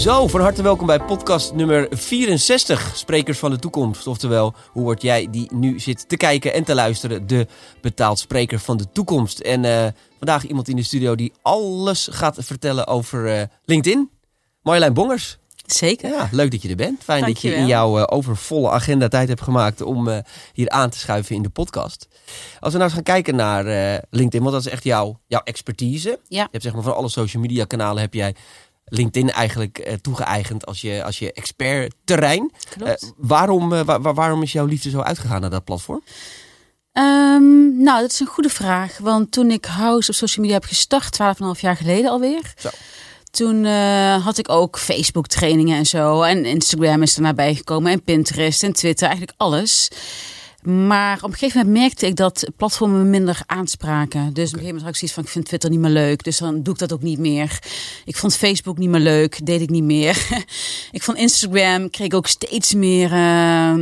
Zo, van harte welkom bij podcast nummer 64, Sprekers van de Toekomst. Oftewel, hoe word jij die nu zit te kijken en te luisteren, de betaald spreker van de toekomst. En uh, vandaag iemand in de studio die alles gaat vertellen over uh, LinkedIn. Marjolein Bongers. Zeker. Ja, leuk dat je er bent. Fijn dat je in jouw uh, overvolle agenda tijd hebt gemaakt om hier aan te schuiven in de podcast. Als we nou eens gaan kijken naar LinkedIn, want dat is echt jouw, jouw expertise. Ja. Je hebt zeg maar van alle social media kanalen heb jij LinkedIn eigenlijk toegeëigend als je, als je expert terrein. waarom, waar, waarom is jouw liefde zo uitgegaan naar dat platform? Um, nou, dat is een goede vraag. Want toen ik House op social media heb gestart, 12,5 jaar geleden alweer. Zo. Toen uh, had ik ook Facebook trainingen en zo. En Instagram is er nabij gekomen. En Pinterest en Twitter. Eigenlijk alles. Maar op een gegeven moment merkte ik dat platformen me minder aanspraken. Dus op een gegeven moment had ik zoiets van, ik vind Twitter niet meer leuk. Dus dan doe ik dat ook niet meer. Ik vond Facebook niet meer leuk. Deed ik niet meer. ik vond Instagram, kreeg ook steeds meer... Uh,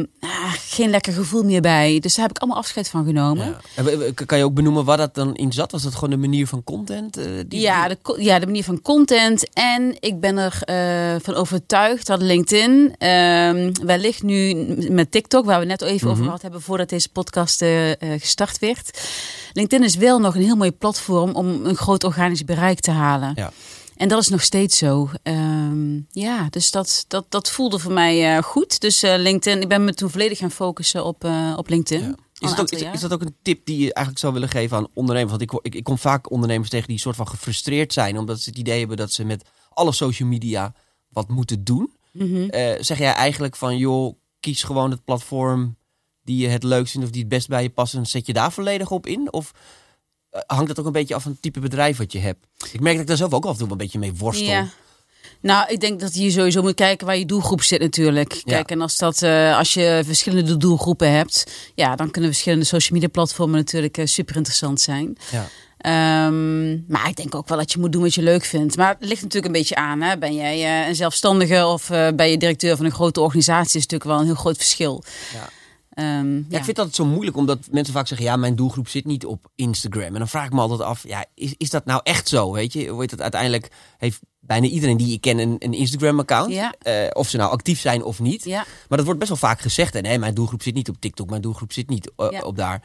geen lekker gevoel meer bij. Dus daar heb ik allemaal afscheid van genomen. Ja. Kan je ook benoemen waar dat dan in zat? Was dat gewoon de manier van content? Uh, die, ja, de, ja, de manier van content. En ik ben er uh, van overtuigd dat LinkedIn wellicht nu met TikTok... waar we net even mm -hmm. over gehad hebben voordat deze podcast uh, gestart werd. LinkedIn is wel nog een heel mooi platform om een groot organisch bereik te halen. Ja. En dat is nog steeds zo. Um, ja, dus dat, dat, dat voelde voor mij uh, goed. Dus uh, LinkedIn, ik ben me toen volledig gaan focussen op, uh, op LinkedIn. Ja. Is, dat ook, is, is, dat ook een tip die je eigenlijk zou willen geven aan ondernemers? Want ik, ik, ik kom vaak ondernemers tegen die soort van gefrustreerd zijn. Omdat ze het idee hebben dat ze met alle social media wat moeten doen. Mm -hmm. zeg jij eigenlijk van, joh, kies gewoon het platform die je het leukst vindt of die het best bij je past en zet je daar volledig op in? Of uh, hangt dat ook een beetje af van het type bedrijf wat je hebt? Ik merk dat ik daar zelf ook af en toe een beetje mee worstel. Ja. Nou, ik denk dat je sowieso moet kijken waar je doelgroep zit natuurlijk. Ja. Kijk, en als, dat, uh, als je verschillende doelgroepen hebt, ja, dan kunnen verschillende social media platformen natuurlijk uh, super interessant zijn. Ja. Um, maar ik denk ook wel dat je moet doen wat je leuk vindt. Maar het ligt natuurlijk een beetje aan. Hè? Ben jij uh, een zelfstandige of ben je directeur van een grote organisatie? is natuurlijk wel een heel groot verschil. Ja. Um, ja, ik vind dat zo moeilijk, omdat mensen vaak zeggen: ja, mijn doelgroep zit niet op Instagram. En dan vraag ik me altijd af: ja, is, is dat nou echt zo? Weet je, hoe heet het uiteindelijk? Heeft bijna iedereen die ik ken een, een Instagram-account. Ja. Uh, of ze nou actief zijn of niet. Ja. Maar dat wordt best wel vaak gezegd. En nee, mijn doelgroep zit niet op TikTok, mijn doelgroep zit niet Ja. op daar.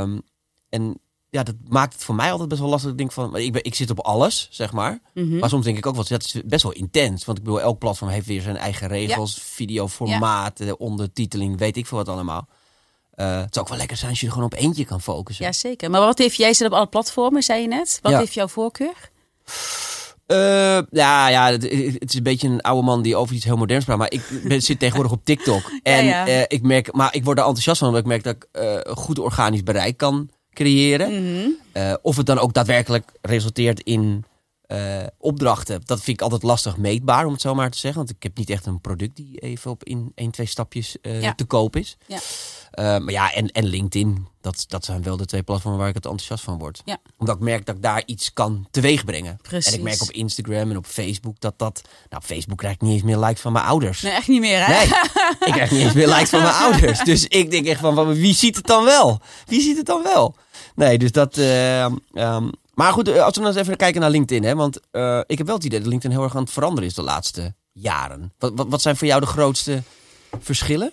Um, en ja, dat maakt het voor mij altijd best wel lastig. Ik denk van, ik, ben, ik zit op alles, zeg maar. Mhm. Maar soms denk ik ook wel, dat is best wel intens. Want ik bedoel, elk platform heeft weer zijn eigen regels. Videoformaat, de ondertiteling, weet ik veel wat allemaal. Uh, het zou ook wel lekker zijn als je er gewoon op eentje kan focussen. Ja, zeker. Maar wat heeft jij zit op alle platformen, zei je net? Wat Ja. heeft jouw voorkeur? Uh, ja, ja het, het is een beetje een oude man die over iets heel moderns praat. Maar ik ben, zit tegenwoordig op TikTok. En ja. Uh, ik merk, maar ik word er enthousiast van, omdat ik merk dat ik uh, goed organisch bereik kan creëren. Mhm. Uh, of het dan ook daadwerkelijk resulteert in uh, opdrachten. Dat vind ik altijd lastig meetbaar, om het zo maar te zeggen. Want ik heb niet echt een product die even op in één, twee stapjes uh, Ja. te koop is. Ja. Uh, maar ja, en, en LinkedIn, dat, dat zijn wel de twee platformen waar ik het enthousiast van word. Ja. Omdat ik merk dat ik daar iets kan teweeg brengen. Precies. En ik merk op Instagram en op Facebook dat dat... Nou, op Facebook krijg ik niet eens meer likes van mijn ouders. Nee, echt niet meer, hè? Nee, ik krijg niet eens meer likes van mijn ouders. Dus ik denk echt van, wie ziet het dan wel? Wie ziet het dan wel? Nee, dus dat... Uh, um, maar goed, als we dan eens even kijken naar LinkedIn. Hè, want uh, ik heb wel het idee dat LinkedIn heel erg aan het veranderen is de laatste jaren. Wat, wat, wat zijn voor jou de grootste verschillen?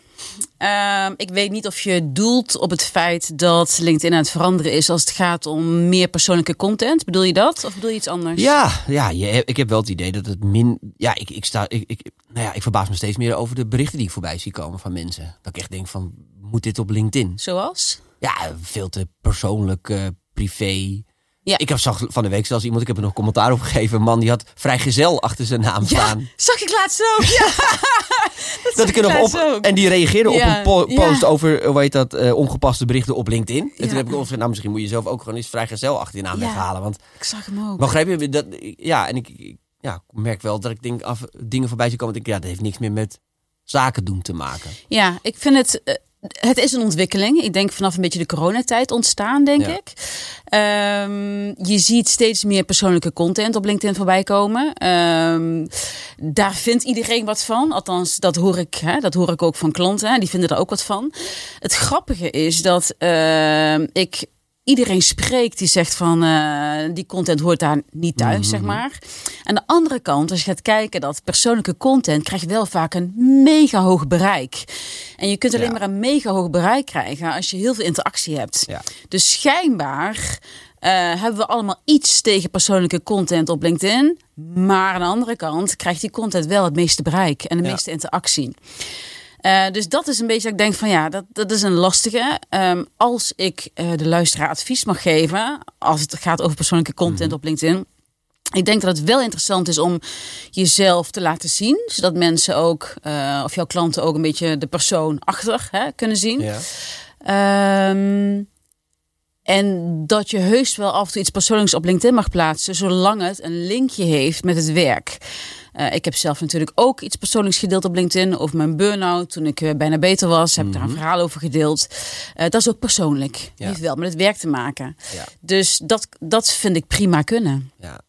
Um, ik weet niet of je doelt op het feit dat LinkedIn aan het veranderen is als het gaat om meer persoonlijke content. Bedoel je dat? Of bedoel je iets anders? Ja, ja je, ik heb wel het idee dat het min. Ja, ik, ik sta. Ik, ik, nou ja, ik verbaas me steeds meer over de berichten die ik voorbij zie komen van mensen. Dat ik echt denk van, moet dit op LinkedIn? Zoals? Ja, veel te persoonlijk, uh, privé. Ja. Ik heb zag van de week zelfs iemand, ik heb er nog commentaar op gegeven. Een man die had vrijgezel achter zijn naam ja, staan. Zag ik laatst ook. Ja. dat, dat ik er nog op. Ook. En die reageerde ja. op een po post ja. over, hoe heet dat, uh, ongepaste berichten op LinkedIn. En toen heb ik gezegd, nou misschien moet je zelf ook gewoon eens vrijgezel achter je naam weghalen. Want, Ik zag hem ook. maar je, dat, ja, en ik, ik ja, merk wel dat ik denk, af, dingen voorbij zie komen. Dat ik, ja, dat heeft niks meer met zaken doen te maken. Ja, ik vind het. Het is een ontwikkeling. Ik denk vanaf een beetje de coronatijd ontstaan, denk Ja. ik. Um, je ziet steeds meer persoonlijke content op LinkedIn voorbij komen. Um, daar vindt iedereen wat van. Althans, dat hoor ik, hè, dat hoor ik ook van klanten. Hè, die vinden er ook wat van. Het grappige is dat uh, ik iedereen spreekt die zegt van eh, die content hoort daar niet thuis, Mhm. zeg maar. Aan de andere kant, als je gaat kijken dat persoonlijke content krijgt wel vaak een mega hoog bereik. En je kunt alleen Ja. maar een mega hoog bereik krijgen als je heel veel interactie hebt. Ja. Dus schijnbaar eh, hebben we allemaal iets tegen persoonlijke content op LinkedIn. Maar aan de andere kant krijgt die content wel het meeste bereik en de Ja. meeste interactie. Eh, dus dat is een beetje dat ik denk van ja, dat, dat is een lastige. Ehm, als ik eh, de luisteraar advies mag geven, als het gaat over persoonlijke content op LinkedIn. Ik denk dat het wel interessant is om jezelf te laten zien. Zodat mensen ook, eh, of jouw klanten ook een beetje de persoon achter hè, kunnen zien. Ja. Ehm, en dat je heus wel af en toe iets persoonlijks op LinkedIn mag plaatsen, zolang het een linkje heeft met het werk. Eh, ik heb zelf natuurlijk ook iets persoonlijks gedeeld op LinkedIn over mijn burn-out. Toen ik eh, bijna beter was, heb ik daar een verhaal over gedeeld. Eh, dat is ook persoonlijk. Ja. Heeft wel met het werk te maken. Ja. Dus dat, dat vind ik prima kunnen. Ja.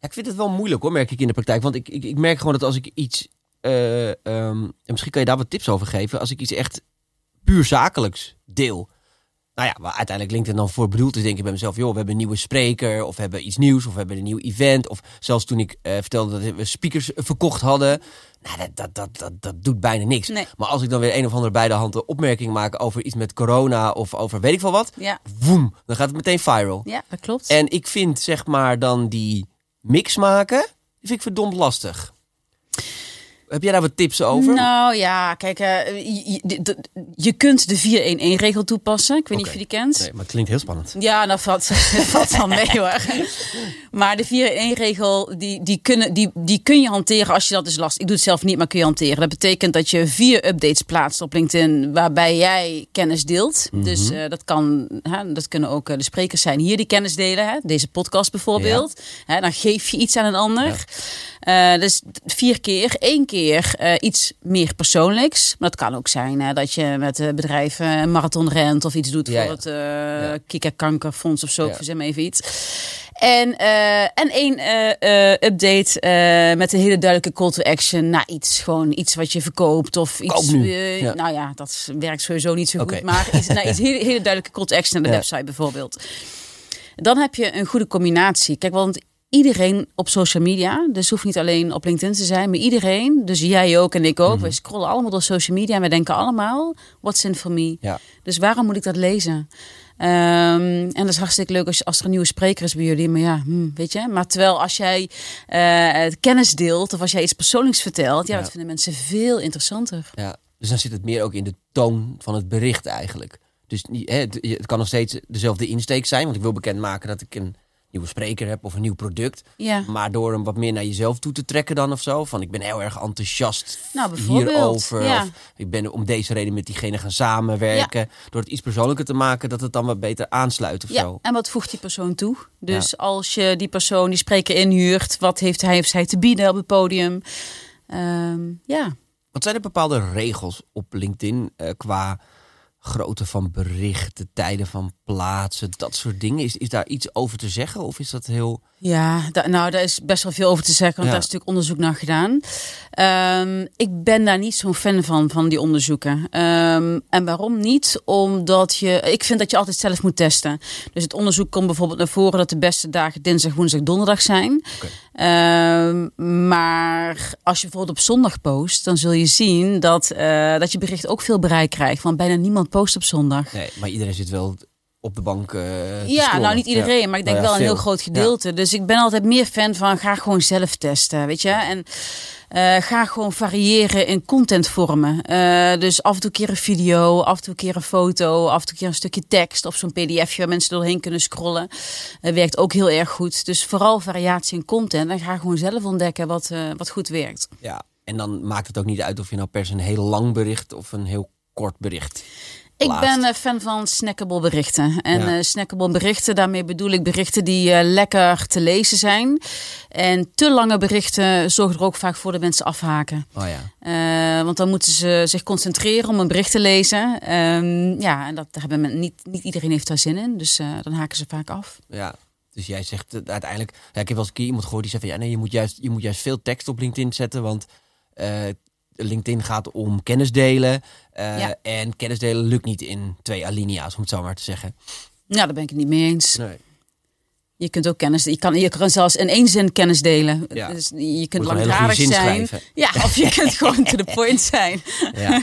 ja, ik vind het wel moeilijk hoor, merk ik in de praktijk. Want ik, ik, ik merk gewoon dat als ik iets. eh, ehm, en misschien kan je daar wat tips over geven. Als ik iets echt puur zakelijks deel. Nou ja, waar uiteindelijk LinkedIn dan voor bedoeld is, denk ik bij mezelf: joh, we hebben een nieuwe spreker, of we hebben iets nieuws, of we hebben een nieuw event. Of zelfs toen ik eh, vertelde dat we speakers verkocht hadden. Nou, dat, dat, dat, dat, dat doet bijna niks. Nee. Maar als ik dan weer een of andere bij de hand opmerking maak over iets met corona of over weet ik veel wat, Ja, woem, dan gaat het meteen viral. ja dat klopt. En ik vind zeg maar dan die mix maken, vind ik verdomd lastig. Heb jij daar wat tips over? Nou ja, kijk, eh, je, je- de- je kunt de 4-1-1-regel toepassen. Ik weet niet of je die kent. Nee, maar het klinkt heel spannend. Ja, dat valt, valt wel mee hoor. Maar de 4-1-regel, die, die, kunnen, die, die kun je hanteren als je dat is last. Ik doe het zelf niet, maar kun je hanteren. Dat betekent dat je vier updates plaatst op LinkedIn waarbij jij kennis deelt. Dus eh, dat, kan, hè, dat kunnen ook eh, de sprekers zijn hier die kennis delen. Hè? Deze podcast bijvoorbeeld. Hè, dan geef je iets aan een ander. Eh, dus vier keer. Eén keer eh, iets meer persoonlijks. Maar dat kan ook zijn hè, dat je met eh, bedrijven een marathon rent of iets doet Ja, voor ja. het eh Kika-kankerfonds of zo. Ja. Verzin even iets. En, eh, en één eh, eh, update eh, met een hele duidelijke call to action naar iets. Gewoon iets wat je verkoopt of iets. Eh, Ja. Nou ja, dat werkt sowieso niet zo goed. Maar iets, naar iets hele, hele duidelijke call to action naar de Ja. website bijvoorbeeld. Dan heb je een goede combinatie. Kijk, want iedereen op social media, dus hoeft niet alleen op LinkedIn te zijn, maar iedereen, dus jij ook en ik ook, we scrollen allemaal door social media en we denken allemaal, what's in for me? Ja. Dus waarom moet ik dat lezen? Ehm, en dat is hartstikke leuk als, als er een nieuwe spreker is bij jullie. Maar ja, hm, weet je. Maar terwijl als jij eh, kennis deelt of als jij iets persoonlijks vertelt, ja, Ja. dat vinden mensen veel interessanter. Ja. Dus dan zit het meer ook in de toon van het bericht eigenlijk. Dus niet- hè, het, het kan nog steeds dezelfde insteek zijn. Want ik wil bekendmaken dat ik een nieuwe spreker heb of een nieuw product. Ja, Maar door hem wat meer naar jezelf toe te trekken dan of zo. Van ik ben heel erg enthousiast Nou, hierover. ja. Of ik ben om deze reden met diegene gaan samenwerken. Door het iets persoonlijker te maken, dat het dan wat beter aansluit of ja. zo. En wat voegt die persoon toe? Dus als je die persoon, die spreker inhuurt, wat heeft hij of zij te bieden op het podium? Ehm, ja. Wat zijn er bepaalde regels op LinkedIn eh, qua grootte van berichten, tijden van plaatsen, dat soort dingen? Is, is daar iets over te zeggen of is dat heel... Ja, da- nou, daar is best wel veel over te zeggen, want Ja. daar is natuurlijk onderzoek naar gedaan. Ehm, ik ben daar niet zo'n fan van, van die onderzoeken. Ehm, en waarom niet? Omdat je, ik vind dat je altijd zelf moet testen. Dus het onderzoek komt bijvoorbeeld naar voren dat de beste dagen dinsdag, woensdag, donderdag zijn. Ehm, maar als je bijvoorbeeld op zondag post, dan zul je zien dat, eh, dat je bericht ook veel bereik krijgt. Want bijna niemand post op zondag. Nee, maar iedereen zit wel op de bank eh, Ja, nou niet iedereen, maar ik denk Nou ja, wel een heel groot gedeelte. Dus ik ben altijd meer fan van ga gewoon zelf testen, weet je. En eh, ga gewoon variëren in contentvormen. Eh, dus af en toe een keer een video, af en toe een keer een foto, af en toe keer een stukje tekst of zo'n pdfje waar mensen doorheen kunnen scrollen. Werkt ook heel erg goed. Dus vooral variatie in content en ga gewoon zelf ontdekken wat, wat goed werkt. Ja, en dan maakt het ook niet uit of je nou per se een heel lang bericht of een heel kort bericht Ik plaatst. ben eh, fan van snackable berichten. En Ja. eh, snackable berichten, daarmee bedoel ik berichten die eh, lekker te lezen zijn. En te lange berichten zorgen er ook vaak voor dat mensen afhaken. Oh ja. Want dan moeten ze zich concentreren om een bericht te lezen. Ehm, ja, en dat hebben men, niet, niet iedereen heeft daar zin in. Dus dan haken ze vaak af. Ja. Dus jij zegt uiteindelijk... Ja, ik heb wel eens een keer iemand gehoord die zei van... Ja, nee, je moet juist, je moet juist veel tekst op LinkedIn zetten. Want LinkedIn gaat om kennis delen. Eh, Ja. En kennis delen lukt niet in twee alinea's, om het zo maar te zeggen. Ja, daar ben ik het niet mee eens. Nee. Je kunt ook kennis, je kan, je kan zelfs in één zin kennis delen. Ja. Dus je kunt langdradig zijn. schrijven. Ja, of je kunt gewoon to the point zijn. Ja.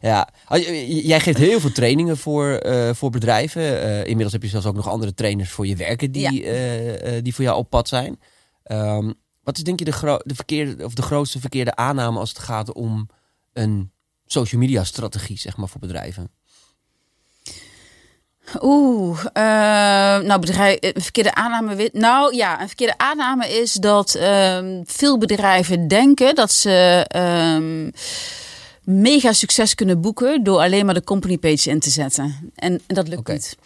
ja. J- Jij geeft heel veel trainingen voor, eh, voor bedrijven. Eh, inmiddels heb je zelfs ook nog andere trainers voor je werken die, Ja. die voor jou op pad zijn. Ehm, wat is denk je de, de, verkeerde, of de grootste verkeerde aanname als het gaat om een social media strategie zeg maar, voor bedrijven? Oeh, eh, nou, bedrijf, eh, een verkeerde aanname. Nou ja, een verkeerde aanname is dat ehm, veel bedrijven denken dat ze ehm, mega succes kunnen boeken door alleen maar de company page in te zetten. En, en dat lukt niet.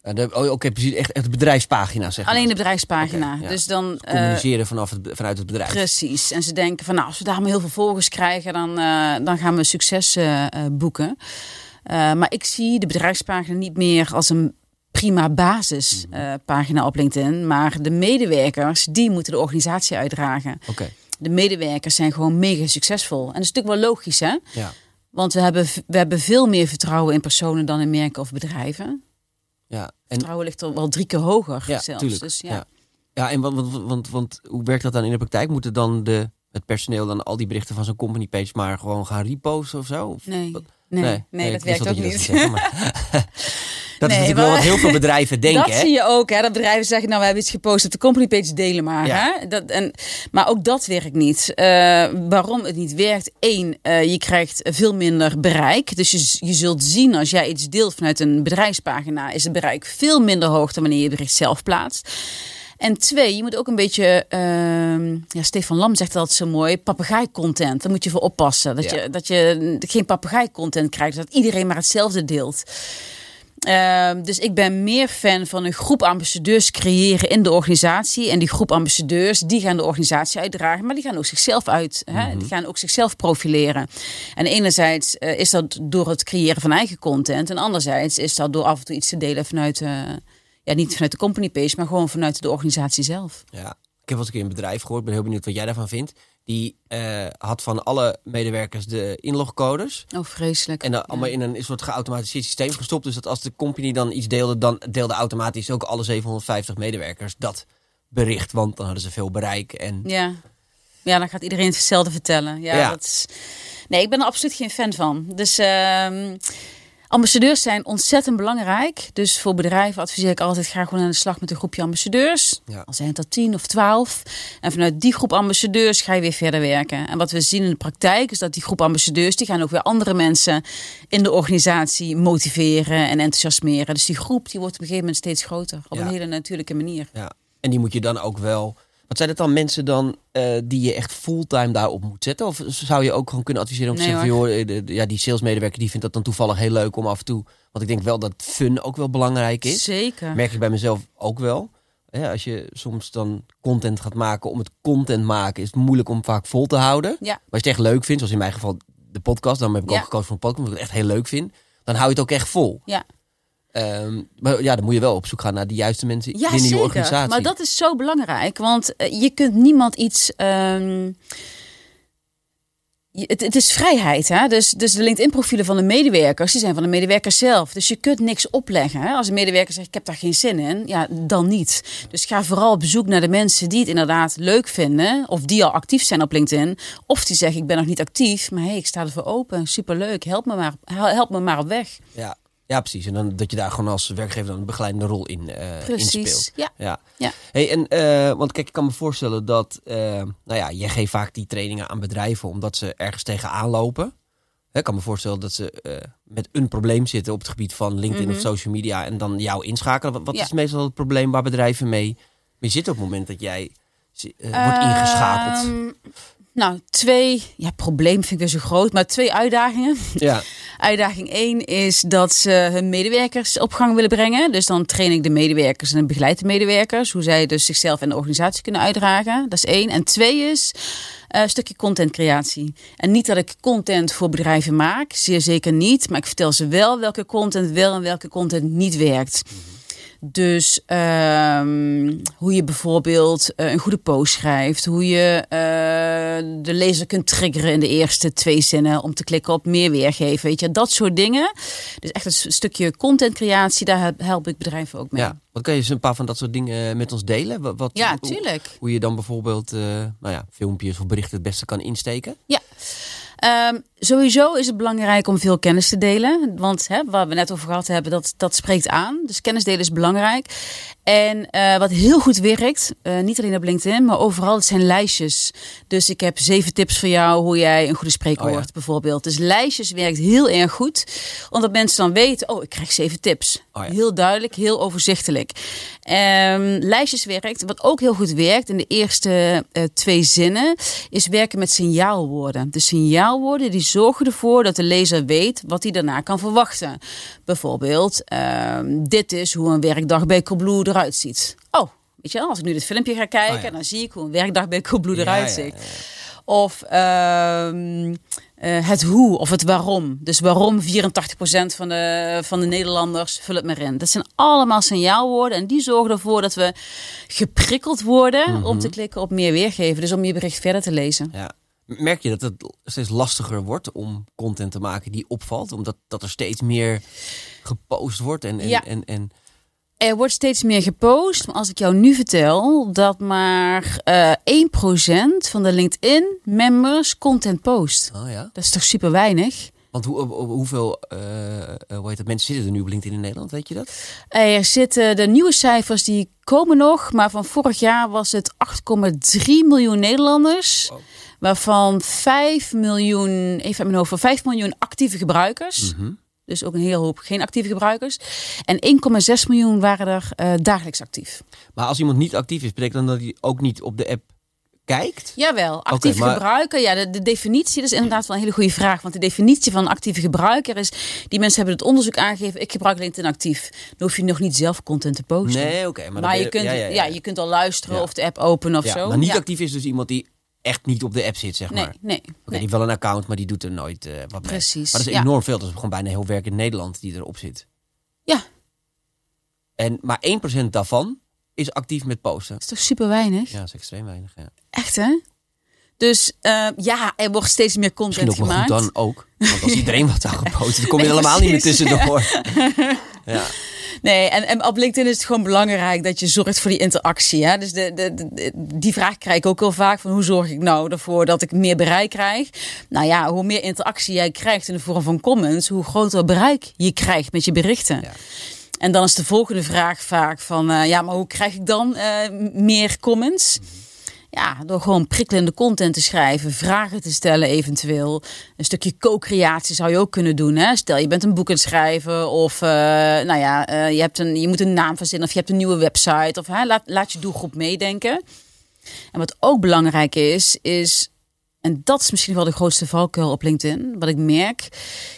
Eh, oh, Oké, precies. Echt, echt de bedrijfspagina zeg maar. Alleen de bedrijfspagina. Ja. dus dan. eh, Communiceren vanaf het, vanuit het bedrijf. Precies. En ze denken van nou, als we daar maar heel veel volgers krijgen, dan, eh, dan gaan we succes eh, eh, boeken. Eh, maar ik zie de bedrijfspagina niet meer als een prima basispagina op LinkedIn. Maar de medewerkers, die moeten de organisatie uitdragen. Oké, De medewerkers zijn gewoon mega succesvol. En dat is natuurlijk wel logisch, hè? ja. Want we hebben, we hebben veel meer vertrouwen in personen dan in merken of bedrijven. Ja. En, Vertrouwen ligt er wel drie keer hoger ja, zelfs. tuurlijk. Dus ja. ja. Ja, en want, want, want, want hoe werkt dat dan in de praktijk? Moeten dan de, het personeel dan al die berichten van zo'n company page maar gewoon gaan reposten of zo? Of- Nee, nee, nee, dat werkt ook niet. zou zeggen, maar- dat is Nee, natuurlijk wel wat heel veel bedrijven denken. dat hè? zie je ook, hè? Dat bedrijven zeggen, nou, we hebben iets gepost op de company page, delen maar. Ja. Hè? Dat, en, maar ook dat werkt niet. Eh, waarom het niet werkt? Eén, eh, je krijgt veel minder bereik. Dus je, je zult zien als jij iets deelt vanuit een bedrijfspagina, is het bereik veel minder hoog dan wanneer je het bericht zelf plaatst. En twee, je moet ook een beetje, ehm, ja, Stefan Lam zegt dat zo mooi, papegaai-content. Daar moet je voor oppassen. Dat, Ja. je, dat je geen papegaai-content krijgt, dat iedereen maar hetzelfde deelt. Ehm, dus ik ben meer fan van een groep ambassadeurs creëren in de organisatie. En die groep ambassadeurs, die gaan de organisatie uitdragen. Maar die gaan ook zichzelf uit. Hè? Die gaan ook zichzelf profileren. En enerzijds eh, is dat door het creëren van eigen content. En anderzijds is dat door af en toe iets te delen vanuit... eh, ja, niet vanuit de company page, maar gewoon vanuit de organisatie zelf. Ja. Ik heb eens een keer een bedrijf gehoord. Ik ben heel benieuwd wat jij daarvan vindt. Die eh, had van alle medewerkers de inlogcodes. Oh, vreselijk. En dan allemaal in een soort geautomatiseerd systeem gestopt. Dus dat als de company dan iets deelde, dan deelde automatisch ook alle 750 medewerkers dat bericht. Want dan hadden ze veel bereik. En Ja. ja, dan gaat iedereen hetzelfde vertellen. Ja, Ja. Dat is... Nee, ik ben er absoluut geen fan van. Dus ehm, ambassadeurs zijn ontzettend belangrijk. Dus voor bedrijven adviseer ik altijd ga gewoon aan de slag met een groepje ambassadeurs. Ja. Al zijn het er tien of twaalf. En vanuit die groep ambassadeurs ga je weer verder werken. En wat we zien in de praktijk is dat die groep ambassadeurs... die gaan ook weer andere mensen in de organisatie motiveren en enthousiasmeren. Dus die groep die wordt op een gegeven moment steeds groter. Op Ja. een hele natuurlijke manier. Ja, en die moet je dan ook wel. Wat zijn het dan mensen dan eh, die je echt fulltime daarop moet zetten? Of zou je ook gewoon kunnen adviseren om te Nee, zeggen: van, joh, eh, ja, die salesmedewerker die vindt dat dan toevallig heel leuk om af en toe. Want ik denk wel dat fun ook wel belangrijk is. Zeker. Merk ik bij mezelf ook wel. Ja, als je soms dan content gaat maken om het content maken, is het moeilijk om vaak vol te houden. Ja. Maar als je het echt leuk vindt, zoals in mijn geval de podcast, dan heb ik Ja. ook gekozen voor een podcast, omdat ik het echt heel leuk vind. Dan hou je het ook echt vol. Ja. Ehm, maar ja, dan moet je wel op zoek gaan naar de juiste mensen Ja, binnen je zeker. organisatie. Maar dat is zo belangrijk, want eh, je kunt niemand iets. ehm, het, het is vrijheid, hè? Dus, dus de LinkedIn-profielen van de medewerkers, die zijn van de medewerkers zelf. Dus je kunt niks opleggen. Hè? Als een medewerker zegt, ik heb daar geen zin in, ja, dan niet. Dus ga vooral op bezoek naar de mensen die het inderdaad leuk vinden, of die al actief zijn op LinkedIn, of die zeggen, ik ben nog niet actief, maar hey, ik sta ervoor open, superleuk, help me maar, help me maar op weg. Ja, ja, precies. En dan dat je daar gewoon als werkgever dan een begeleidende rol in, eh Precies. inspeelt. Ja. Ja. Ja. Hey, en, eh, want kijk, ik kan me voorstellen dat, eh, nou ja, jij geeft vaak die trainingen aan bedrijven omdat ze ergens tegenaan lopen. Hè, Ik kan me voorstellen dat ze met een probleem zitten op het gebied van LinkedIn of social media en dan jou inschakelen. Wat, wat Mhm. Ja. is meestal het probleem waar bedrijven mee, mee zitten op het moment dat jij wordt ingeschakeld? Ehm, nou, twee, ja, probleem vind ik weer zo groot, maar twee uitdagingen. ja, Uitdaging 1 is dat ze hun medewerkers op gang willen brengen. Dus dan train ik de medewerkers en begeleid de medewerkers. Hoe zij dus zichzelf en de organisatie kunnen uitdragen. Dat is één. En twee is eh, een stukje contentcreatie. En niet dat ik content voor bedrijven maak. Zeer zeker niet. Maar ik vertel ze wel welke content wel en welke content niet werkt. Dus ehm, hoe je bijvoorbeeld eh, een goede post schrijft, hoe je eh, de lezer kunt triggeren in de eerste twee zinnen om te klikken op meer weergeven, weet je, dat soort dingen. Dus echt een stukje contentcreatie, daar help- ik bedrijven ook mee. Ja. Wat kan je eens een paar van dat soort dingen met ons delen? Wat, wat- Ja, tuurlijk. Hoe je dan bijvoorbeeld eh, nou ja, filmpjes of berichten het beste kan insteken? Ja. Ehm, sowieso is het belangrijk om veel kennis te delen. Want hè, waar we net over gehad hebben, dat, dat spreekt aan. Dus kennis delen is belangrijk. En eh, wat heel goed werkt, eh, niet alleen op LinkedIn, maar overal, het zijn lijstjes. Dus ik heb zeven tips voor jou hoe jij een goede spreker Oh ja. wordt, bijvoorbeeld. Dus lijstjes werkt heel erg goed. Omdat mensen dan weten, oh, ik krijg zeven tips. Oh ja. Heel duidelijk, heel overzichtelijk. Ehm, lijstjes werkt. Wat ook heel goed werkt in de eerste eh, twee zinnen, is werken met signaalwoorden. De signaalwoorden die zorgen ervoor dat de lezer weet wat hij daarna kan verwachten. Bijvoorbeeld, ehm, dit is hoe een werkdag bij Coolblue eruit ziet. Oh, weet je wel, als ik nu dit filmpje ga kijken, Oh ja. dan zie ik hoe een werkdag bij Coolblue Ja, eruit ziet. ja. Of ehm, eh, het hoe of het waarom. Dus waarom 84% van de, van de Nederlanders, vul het maar in. Dat zijn allemaal signaalwoorden en die zorgen ervoor dat we geprikkeld worden Mhm. om te klikken op meer weergeven. Dus om je bericht verder te lezen. Ja. Merk je dat het steeds lastiger wordt om content te maken die opvalt? Omdat dat er steeds meer gepost wordt en, en, Ja. en, en Er wordt steeds meer gepost, maar als ik jou nu vertel dat maar eh 1% van de LinkedIn-members content post. oh ja. Dat is toch super weinig? Want hoe, hoe- hoeveel eh, hoe heet dat, mensen zitten er nu op LinkedIn in Nederland, weet je dat? Er zitten de nieuwe cijfers die komen nog, maar van vorig jaar was het 8,3 miljoen Nederlanders. Wow. Waarvan 5 miljoen, even uit mijn hoofd, van 5 miljoen actieve gebruikers. Mhm. Dus ook een hele hoop geen actieve gebruikers. En 1,6 miljoen waren er eh, dagelijks actief. Maar als iemand niet actief is, betekent dan dat hij ook niet op de app kijkt? Jawel, actief maar- gebruiker. Ja, de, de definitie dat is inderdaad wel een hele goede vraag. Want de definitie van een actieve gebruiker is... Die mensen hebben het onderzoek aangegeven. Ik gebruik LinkedIn actief. Dan hoef je nog niet zelf content te posten. Nee, oké. maar je, kunt, ja, ja, ja, ja. je kunt al luisteren of de app openen of Ja, zo. Maar niet actief is dus iemand die echt niet op de app zit, zeg maar. nee. Oké, nee. wel een account, maar die doet er nooit eh, wat mee. Precies, Maar dat is ja. enorm veel. Dat is gewoon bijna heel werk in Nederland die erop zit. Ja. En, maar 1% daarvan is actief met posten. Dat is toch super weinig? Ja, dat is extreem weinig. Ja. Echt hè? Dus eh, ja, er wordt steeds meer Misschien content ook wel gemaakt. dan ook. Want als iedereen wat gaan posten, dan kom je Nee, helemaal niet meer tussendoor. Ja. Nee, en, en op LinkedIn is het gewoon belangrijk dat je zorgt voor die interactie. Hè? Dus de, de, de- die vraag krijg ik ook heel vaak: van hoe zorg ik nou ervoor dat ik meer bereik krijg? Nou ja, hoe meer interactie jij krijgt in de vorm van comments, hoe groter bereik je krijgt met je berichten. Ja. En dan is de volgende vraag vaak van, eh, ja, maar hoe krijg ik dan eh, meer comments? Ja, door gewoon prikkelende content te schrijven, vragen te stellen eventueel. Een stukje co-creatie zou je ook kunnen doen. Hè? Stel, je bent een boek aan het schrijven of eh, nou ja, eh, je, hebt een, je moet een naam verzinnen of je hebt een nieuwe website. Of hè, laat, laat je doelgroep meedenken. En wat ook belangrijk is, is, en dat is misschien wel de grootste valkuil op LinkedIn, wat ik merk,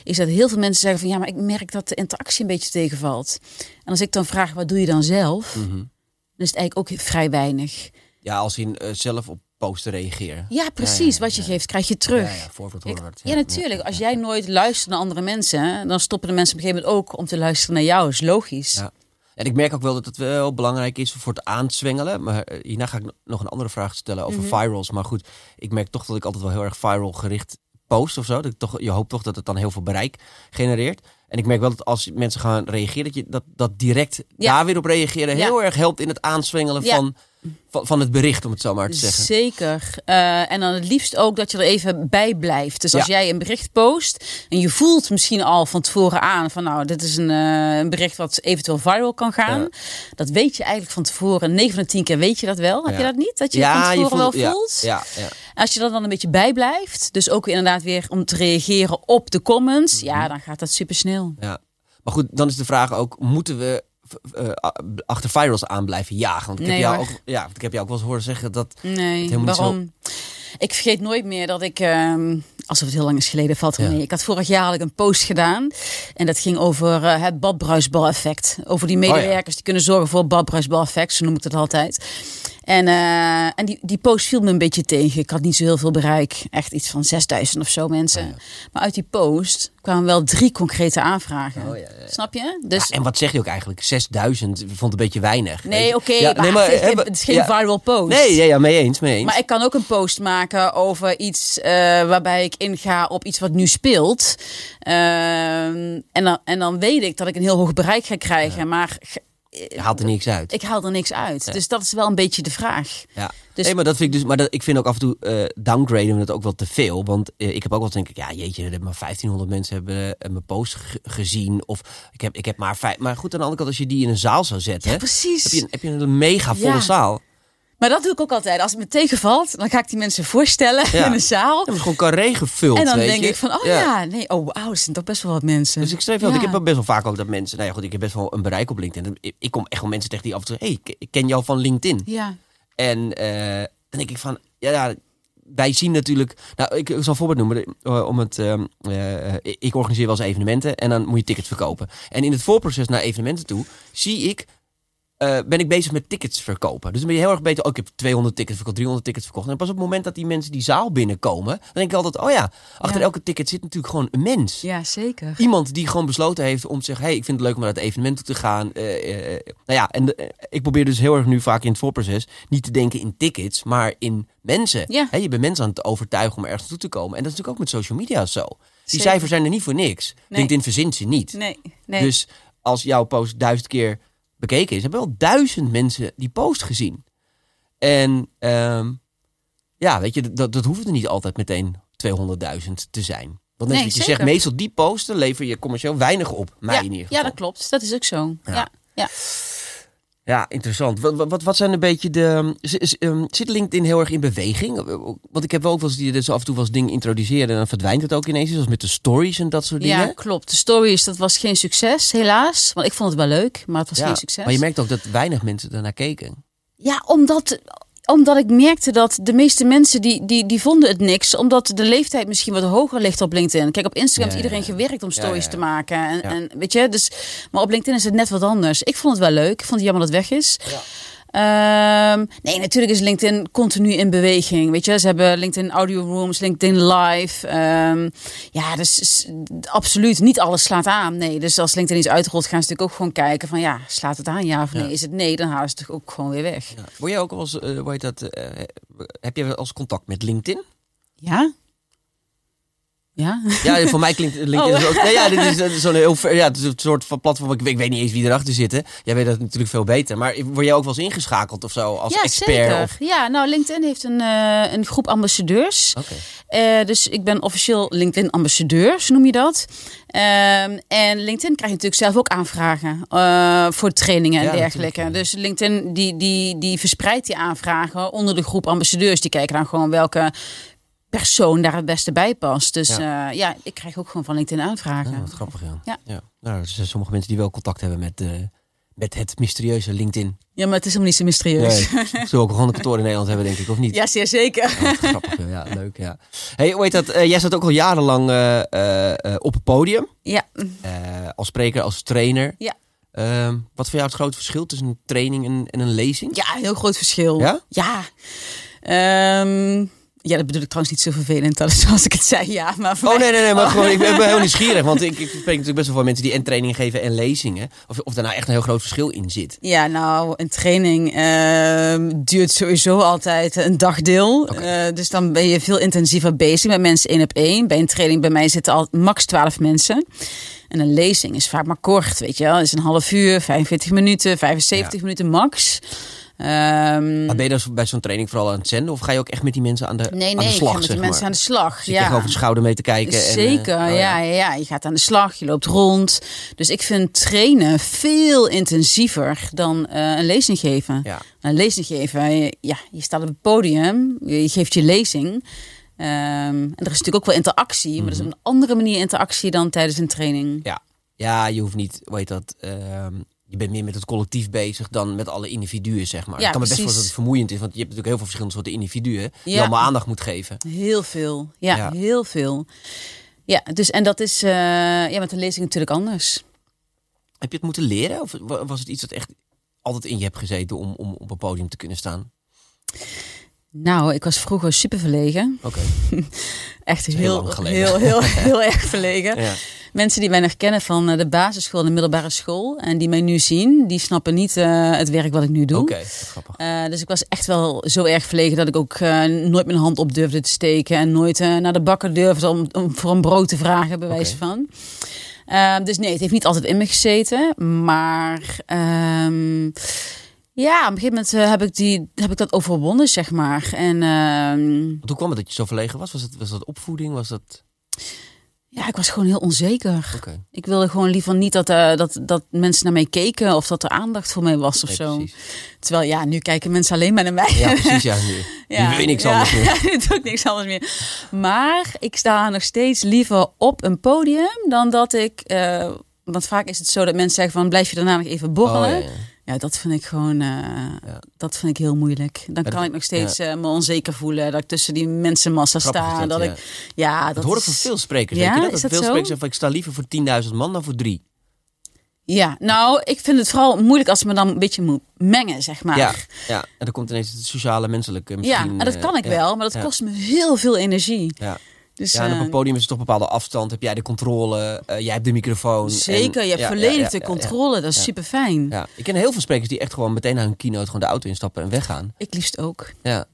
is dat heel veel mensen zeggen van ja, maar ik merk dat de interactie een beetje tegenvalt. En als ik dan vraag, wat doe je dan zelf? Mhm. Dan is het eigenlijk ook vrij weinig. Ja, als in eh, zelf op posten reageren. Ja, precies. Ja, ja, wat je ja. geeft, krijg je terug. Ja, hoort. ja, natuurlijk. Als jij nooit luistert naar andere mensen, dan stoppen de mensen op een gegeven moment ook om te luisteren naar jou. is logisch. Ja. En ik merk ook wel dat het wel belangrijk is voor het aanzwengelen. Maar eh, hierna ga ik no- nog een andere vraag stellen over Mhm. virals. Maar goed, ik merk toch dat ik altijd wel heel erg viral gericht post of zo. Dat ik toch, je hoopt toch dat het dan heel veel bereik genereert. En ik merk wel dat als mensen gaan reageren, dat je dat, dat direct daar weer op reageren heel erg helpt in het aanzwengelen van, van, van het bericht, om het zo maar te zeggen. Zeker. Eh, en dan het liefst ook dat je er even bij blijft. Dus als Ja. jij een bericht post en je voelt misschien al van tevoren aan van nou, dit is een, eh, een bericht wat eventueel viral kan gaan. Ja. Dat weet je eigenlijk van tevoren. 9 van de 10 keer weet je dat wel. Heb Ja. je dat niet? Dat je het van tevoren wel ja, voelt? Ja, ja. Als je er dan een beetje bij blijft, dus ook inderdaad weer om te reageren op de comments, Mhm. ja, dan gaat dat super snel. Ja. Maar goed, dan is de vraag ook, moeten we eh, achter virals aan blijven jagen? Want ik, Nee, heb jou hoor. ook, ja, want ik heb jou ook wel eens horen zeggen dat... Nee, helemaal niet waarom? Ik vergeet nooit meer dat ik, ehm, alsof het heel lang is geleden, valt er Ja. mee. Ik had vorig jaar had ik een post gedaan en dat ging over eh, het badbruisbal-effect. Over die medewerkers die kunnen zorgen voor het badbruisbal-effect, zo noem ik het altijd. En, eh, en die, die post viel me een beetje tegen. Ik had niet zo heel veel bereik. Echt iets van 6000 of zo mensen. Oh ja. Maar uit die post kwamen wel drie concrete aanvragen. Oh ja, ja, ja. Snap je? Dus Ja, en wat zeg je ook eigenlijk? 6000 vond een beetje weinig. nee, oké, maar, nee, maar, het, is, geen- we- het is geen ja. viral post. Nee, ja, ja, mee eens, mee eens. Maar ik kan ook een post maken over iets eh, waarbij ik inga op iets wat nu speelt. Ehm, en, dan, en dan weet ik dat ik een heel hoog bereik ga krijgen. Maar Je haalt er niks uit. ik haal er niks uit. Dus dat is wel een beetje de vraag. Ja. Dus- nee, maar dat vind ik dus. Maar dat, ik vind ook af en toe eh downgraden we het ook wel te veel. Want eh, ik heb ook wel denk ik, ja, jeetje, er hebben maar 1500 mensen hebben eh, mijn post ge- gezien. Of ik heb, ik heb maar vijf. Maar goed, aan de andere kant, als je die in een zaal zou zetten, Ja, precies. heb je, een- heb je een mega volle Ja. zaal. Maar dat doe ik ook altijd. Als het me tegenvalt, dan ga ik die mensen voorstellen Ja. in een zaal. Ja, gewoon carré gevuld. En dan weet denk je. ik van, oh ja, nee, oh wauw, er zijn toch best wel wat mensen. Dus ik streef wel. Ik heb best wel vaak ook dat mensen. Nou ja, goed, ik heb best wel een bereik op LinkedIn. Ik, kom echt wel mensen tegen die af en toe. Hé, hey, ik- ken jou van LinkedIn. Ja, En eh, dan denk ik van, ja, wij zien natuurlijk. Nou, ik, ik zal een voorbeeld noemen. eh, om het, ehm, eh, ik organiseer wel eens evenementen en dan moet je tickets verkopen. En in het voorproces naar evenementen toe zie ik. Eh, ben ik bezig met tickets verkopen. Dus dan ben je heel erg beter. Oh, ik heb 200 tickets verkocht, 300 tickets verkocht. En pas op het moment dat die mensen die zaal binnenkomen, dan denk ik altijd: oh ja, achter Ja. elke ticket zit natuurlijk gewoon een mens. ja zeker. Iemand die gewoon besloten heeft om te zeggen: hey, ik vind het leuk om naar het evenement toe te gaan. Eh, nou ja, en de- ik probeer dus heel erg nu vaak in het voorproces niet te denken in tickets, maar in mensen. Ja. Je bent mensen aan het overtuigen om ergens naartoe te komen. En dat is natuurlijk ook met social media zo. Die Zeker. cijfers zijn er niet voor niks. Nee. LinkedIn verzint ze niet. Nee, nee. Dus als jouw post duizend keer bekeken is, hebben wel duizend mensen die post gezien. En ehm, ja, weet je, dat, dat hoeft er niet altijd meteen 200.000 te zijn. Want net Nee, je zeker. zegt, meestal die posten lever je commercieel weinig op. Mij ja, in ieder ja, geval. dat klopt. Dat is ook zo. Ja. Ja. Ja. Ja, interessant. Wat, wat, wat zijn een beetje de... ehm, Zit LinkedIn heel erg in beweging? Want ik heb wel ook wel eens die zo af en toe eens dingen introduceren... en dan verdwijnt het ook ineens, zoals met de stories en dat soort Ja, dingen. klopt. De stories, dat was geen succes, helaas. Want ik vond het wel leuk, maar het was Ja, geen succes. Maar je merkt ook dat weinig mensen daarnaar keken. Ja, omdat, omdat ik merkte dat de meeste mensen die, die, die vonden het niks. Omdat de leeftijd misschien wat hoger ligt op LinkedIn. Kijk, op Instagram Ja, ja, iedereen ja. gewerkt om stories Ja, ja, ja. te maken. En, Ja. en weet je, dus, maar op LinkedIn is het net wat anders. Ik vond het wel leuk. Ik vond het jammer dat het weg is. Ehm, nee, natuurlijk is LinkedIn continu in beweging. Weet je, ze hebben LinkedIn Audio Rooms, LinkedIn Live. Ehm, ja, dus absoluut niet alles slaat aan. Nee, dus als LinkedIn iets uitrolt, gaan ze natuurlijk ook gewoon kijken van ja, slaat het aan ja of nee? Ja. Is het nee, dan halen ze het ook gewoon weer weg. Ja. Word je ook wel eens, eh, hoe heet dat, eh, heb je wel als contact met LinkedIn? Ja? Ja? Ja, voor mij klinkt LinkedIn Oh. nee, ja, dit is eh, zo'n heel ver- ja, het is een soort van platform. Ik, ik weet niet eens wie erachter zit. hè. Jij weet dat natuurlijk veel beter. Maar word jij ook wel eens ingeschakeld of zo als ja, expert? zeker. Of... Ja, nou, LinkedIn heeft een, eh, een groep ambassadeurs. Eh, dus ik ben officieel LinkedIn-ambassadeur, noem je dat. Ehm, en LinkedIn krijgt natuurlijk zelf ook aanvragen voor trainingen en Ja, dergelijke. Dus LinkedIn die, die, die verspreidt die aanvragen onder de groep ambassadeurs. Die kijken dan gewoon welke persoon daar het beste bij past. Dus ja, ja ik krijg ook gewoon van LinkedIn aanvragen. Ja, wat grappig, ja. Ja. Nou, er zijn sommige mensen die wel contact hebben met, eh, met het mysterieuze LinkedIn. Ja, maar het is helemaal niet zo mysterieus. Nee, zullen we ook gewoon een kantoor in Nederland hebben, denk ik, of niet? Ja, zeer zeker. Wat grappig, ja. ja, leuk, ja. Hey, hoe heet dat? Eh, jij zat ook al jarenlang eh, eh, eh, op het podium. Ja. eh, als spreker, als trainer. Ja. Ehm, wat voor jou het grote verschil tussen een training en, en een lezing? Ja, heel groot verschil. Ja? Ja. Ehm, ja, dat bedoel ik trouwens niet zo vervelend als, zoals ik het zei. Ja, maar voor Oh mij- nee, nee, nee, maar gewoon, ik ben, ik ben heel nieuwsgierig. Want ik, ik spreek natuurlijk best wel veel mensen die en training geven en lezingen. Of, of daar nou echt een heel groot verschil in zit. Ja, nou, een training ehm, duurt sowieso altijd een dagdeel. Eh, dus dan ben je veel intensiever bezig met mensen één op één. Bij een training bij mij zitten al max 12 mensen. En een lezing is vaak maar kort, weet je wel. Is een half uur, 45 minuten, 75 minuten max. Ehm, Maar ben je dan bij zo'n training vooral aan het zenden? Of ga je ook echt met die mensen aan de, nee, aan nee, de ik slag, ga met die mensen maar? aan de slag. Zit ja. over de schouder mee te kijken? en, eh, Zeker, oh, ja, ja, ja. Je gaat aan de slag, je loopt rond. Dus ik vind trainen veel intensiever dan eh, een lezing geven. Ja. Een lezing geven, je- ja, je staat op het podium, je geeft je lezing. Ehm, en er is natuurlijk ook wel interactie, maar dat is op een andere manier interactie dan tijdens een training. Ja. ja, je hoeft niet, heet dat... ehm, je bent meer met het collectief bezig dan met alle individuen, zeg maar. Ja, ik kan me best precies. voorstellen dat het vermoeiend is, want je hebt natuurlijk heel veel verschillende soorten individuen die Ja. allemaal aandacht moet geven. Heel veel, ja, Ja. heel veel. Ja, dus en dat is eh, ja, met de lezing natuurlijk anders. Heb je het moeten leren? Of wa- was het iets dat echt altijd in je hebt gezeten om, om op een podium te kunnen staan? Nou, ik was vroeger super verlegen. Oké. Echt heel heel, heel, heel, heel, erg verlegen. Ja. Mensen die mij nog kennen van eh, de basisschool en de middelbare school en die mij nu zien, die snappen niet eh, het werk wat ik nu doe. Oké, grappig. Eh, dus ik was echt wel zo erg verlegen dat ik ook nooit mijn hand op durfde te steken en nooit naar de bakker durfde om, om voor een brood te vragen, bij wijze van. Eh, dus nee, het heeft niet altijd in me gezeten, maar ehm, ja, op een gegeven moment eh, heb ik, die, heb ik dat overwonnen, zeg maar. En ehm, Hoe kwam het dat je zo verlegen was? Was, het, was dat opvoeding? Was dat... ja, ik was gewoon heel onzeker. Ik wilde gewoon liever niet dat, eh, dat, dat mensen naar mij keken of dat er aandacht voor mij was of Nee, zo. precies. Terwijl ja, nu kijken mensen alleen maar naar mij. Ja, precies. Ja, nu, nu wil je niks ja, anders meer. nu doe ik niks anders meer. Maar ik sta nog steeds liever op een podium dan dat ik. eh, want vaak is het zo dat mensen zeggen van blijf je daarna nog even borrelen. Oh, ja, ja, ja. dat vind ik gewoon. eh, Dat vind ik heel moeilijk. Dan dat- kan ik nog steeds eh, me onzeker voelen dat ik tussen die mensenmassa Grappig sta. dat dat, ik. Ja, dat, Dat hoor ik van veel sprekers. Ja, weet je dat? is dat veel zo? sprekers zeggen ik sta liever voor 10.000 man dan voor drie. Ja, nou, ik vind het vooral moeilijk als ik me dan een beetje moet mengen, zeg maar. Ja, ja, en dan komt ineens het sociale, menselijke Ja, misschien. en dat eh, kan ik ja, wel, maar dat ja. kost me heel veel energie. Ja. Dus, ja, en op een podium is het toch een bepaalde afstand. Heb jij de controle, eh, jij hebt de microfoon. zeker, en- je hebt ja, volledig ja, de controle, dat is super fijn. Ja, ik ken heel veel sprekers die echt gewoon meteen naar hun keynote gewoon de auto instappen en weggaan. Ik liefst ook. Ja.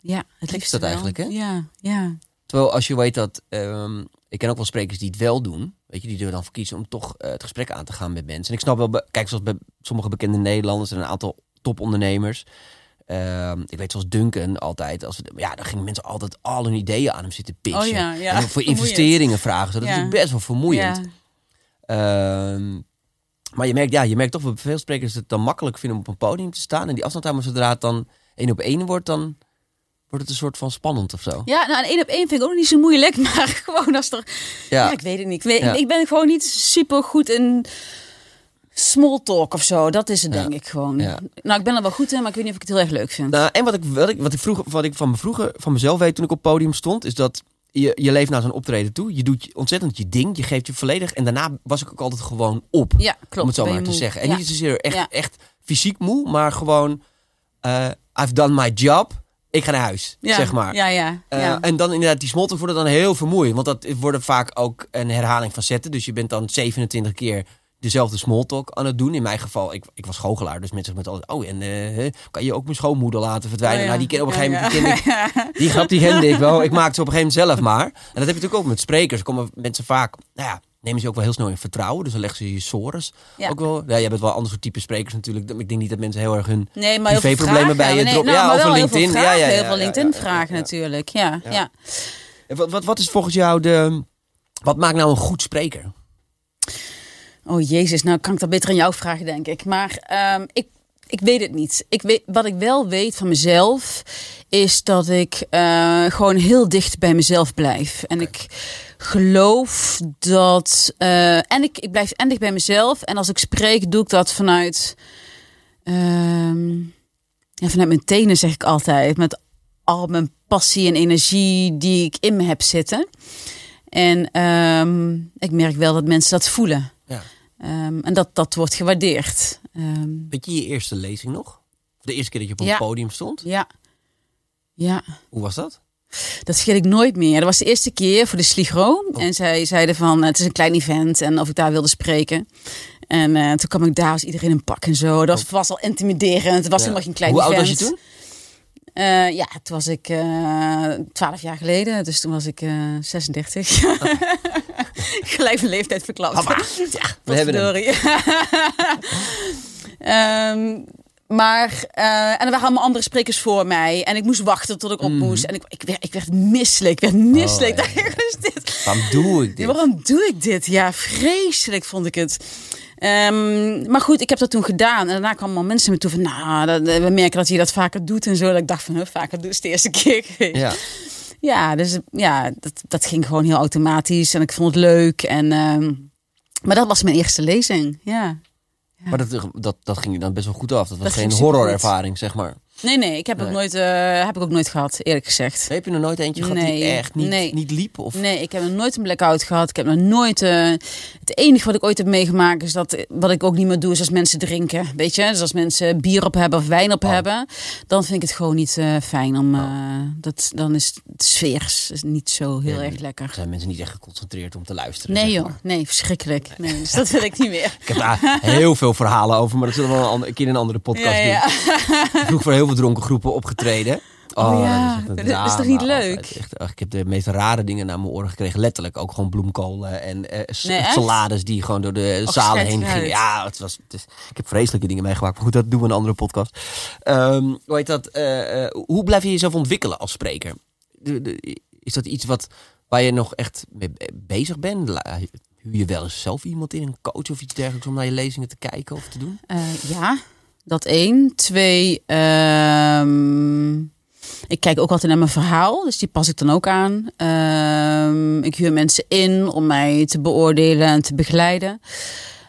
Ja, het liefst dat wel. eigenlijk, hè? Ja, ja. Terwijl als je weet dat, ehm, ik ken ook wel sprekers die het wel doen, weet je, die er dan voor kiezen om toch eh, het gesprek aan te gaan met mensen. En ik snap wel, kijk, zoals bij sommige bekende Nederlanders en een aantal topondernemers. Ehm, ik weet zoals Duncan altijd, als ja, dan gingen mensen altijd al hun ideeën aan hem zitten pitchen. Oh ja, ja. En voor investeringen vragen. Zo. Dat is best wel vermoeiend. Ehm, maar je merkt, ja, je merkt toch bij veel sprekers het dan makkelijk vinden om op een podium te staan. En die afstand maar zodra het dan één op één wordt, dan wordt het een soort van spannend of zo. Ja, nou, en één op één vind ik ook niet zo moeilijk, maar gewoon als er... Ja, Ja, ik weet het niet. Ik, weet- ik ben gewoon niet super goed in small talk of zo. Dat is het, Ja. denk ik gewoon. Ja. Nou, ik ben er wel goed in, maar ik weet niet of ik het heel erg leuk vind. Nou, en wat ik, wat ik, wat ik, vroeger, wat ik van, me vroeger, van mezelf weet toen ik op podium stond, is dat je, je leeft naar zo'n optreden toe. Je doet ontzettend je ding, je geeft je volledig. En daarna was ik ook altijd gewoon op, ja, klopt. om het zo maar te moe. zeggen. En ja. niet zozeer echt, echt fysiek moe, maar gewoon, eh, I've done my job, ik ga naar huis, ja. zeg maar. Ja, ja. Eh, ja. En dan inderdaad, die smalltalk worden dan heel vermoeiend. Want dat worden vaak ook een herhaling van zetten. Dus je bent dan 27 keer dezelfde smalltalk aan het doen. In mijn geval, ik, ik was goochelaar. Dus mensen met altijd, oh, en eh, kan je ook mijn schoonmoeder laten verdwijnen? Oh, ja. Nou, die ken op een gegeven moment, die, ken ik, die grap die kende ik wel. Ik maakte ze op een gegeven moment zelf maar. En dat heb je natuurlijk ook met sprekers. Er komen mensen vaak, nou ja, nemen ze ook wel heel snel in vertrouwen. Dus dan leggen ze je sores Ja. ook wel. Ja, jij bent wel een ander soort type sprekers natuurlijk. Ik denk niet dat mensen heel erg hun... Nee, maar privéproblemen vragen. bij je nee, drop- nou, ja, over wel heel LinkedIn. Veel Ja, vragen, ja, ja, heel veel ja, ja. natuurlijk. Ja, Ja. Wat, wat, wat is volgens jou de... Wat maakt nou een goed spreker? Oh jezus, nou kan ik dat beter aan jou vragen, denk ik. Maar ehm, ik, ik weet het niet. Ik weet, wat ik wel weet van mezelf, is dat ik eh, gewoon heel dicht bij mezelf blijf. En ik geloof dat. eh, en ik, ik blijf en dicht bij mezelf. En als ik spreek, doe ik dat vanuit. ehm, ja, vanuit mijn tenen, zeg ik altijd. Met al mijn passie en energie die ik in me heb zitten. En ehm, ik merk wel dat mensen dat voelen. Ehm, en dat, dat wordt gewaardeerd. Ehm, Weet je je eerste lezing nog? De eerste keer dat je op een Ja. podium stond? ja. Ja, Hoe was dat? dat vergeet ik nooit meer. Dat was de eerste keer voor de Sligro. En zij zeiden van, het is een klein event en of ik daar wilde spreken. En eh, toen kwam ik daar, was iedereen in een pak en zo. Dat was, was al intimiderend. Het was Ja. helemaal geen klein Hoe oud event. was je toen? Eh, ja, toen was ik twaalf jaar geleden. Dus toen was ik eh 36. Gelijk mijn leeftijd verklapt. Ja, we hebben. Ehm, maar, eh, en er waren allemaal andere sprekers voor mij. En ik moest wachten tot ik op moest. En ik, ik, werd, ik werd misselijk. Ik werd misselijk. Mhm. Oh, ja, dit? Waarom doe ik dit? Ja, waarom doe ik dit? Ja, vreselijk vond ik het. Ehm, maar goed, ik heb dat toen gedaan. En daarna kwamen allemaal mensen me toe van... Nou, dat- we merken dat je dat vaker doet en zo. Dat ik dacht van, huh, vaker doen is de eerste keer. Ja. Ja, dus ja, dat, dat ging gewoon heel automatisch. En ik vond het leuk. En, ehm, maar dat was mijn eerste lezing, ja. Maar dat, dat, dat ging je dan best wel goed af. Dat was Dat geen horrorervaring, zeg maar. Nee, nee, ik heb, Nee. Ook nooit, eh, heb ik ook nooit gehad, eerlijk gezegd. Heb je er nooit eentje gehad die Nee, echt niet, nee. niet liep? Of? Nee, ik heb nog nooit een blackout gehad. Ik heb nog nooit. eh, het enige wat ik ooit heb meegemaakt is dat wat ik ook niet meer doe, is als mensen drinken. Weet je, dus als mensen bier op hebben of wijn op Oh. hebben, dan vind ik het gewoon niet eh, fijn om. Oh. dat, dan is de sfeer is niet zo heel erg lekker. Zijn mensen niet echt geconcentreerd om te luisteren? Nee joh, maar. nee, verschrikkelijk. Nee, dus dat wil ik niet meer. Ik heb daar heel veel verhalen over, maar dat zullen we wel een, keer in een andere podcast Ja, ja. doen. Vroeg voor heel veel dronken groepen opgetreden. Oh ja, echt een dat is toch drama niet leuk? altijd. Echt, ach, ik heb de meest rare dingen naar mijn oren gekregen. Letterlijk ook gewoon bloemkolen en eh, Nee, salades die gewoon door de Och, zalen heen gingen. Ja, het was, het is, ik heb vreselijke dingen meegemaakt. Maar goed, dat doen we in een andere podcast. Ehm, hoe heet dat? eh, eh, hoe blijf je jezelf ontwikkelen als spreker? De- de- is dat iets wat, waar je nog echt mee be- bezig bent? Huur je wel eens zelf iemand in, een coach of iets dergelijks, om naar je lezingen te kijken of te doen? Ja, dat één. Twee, ehm, ik kijk ook altijd naar mijn verhaal, dus die pas ik dan ook aan. Ehm, ik huur mensen in om mij te beoordelen en te begeleiden.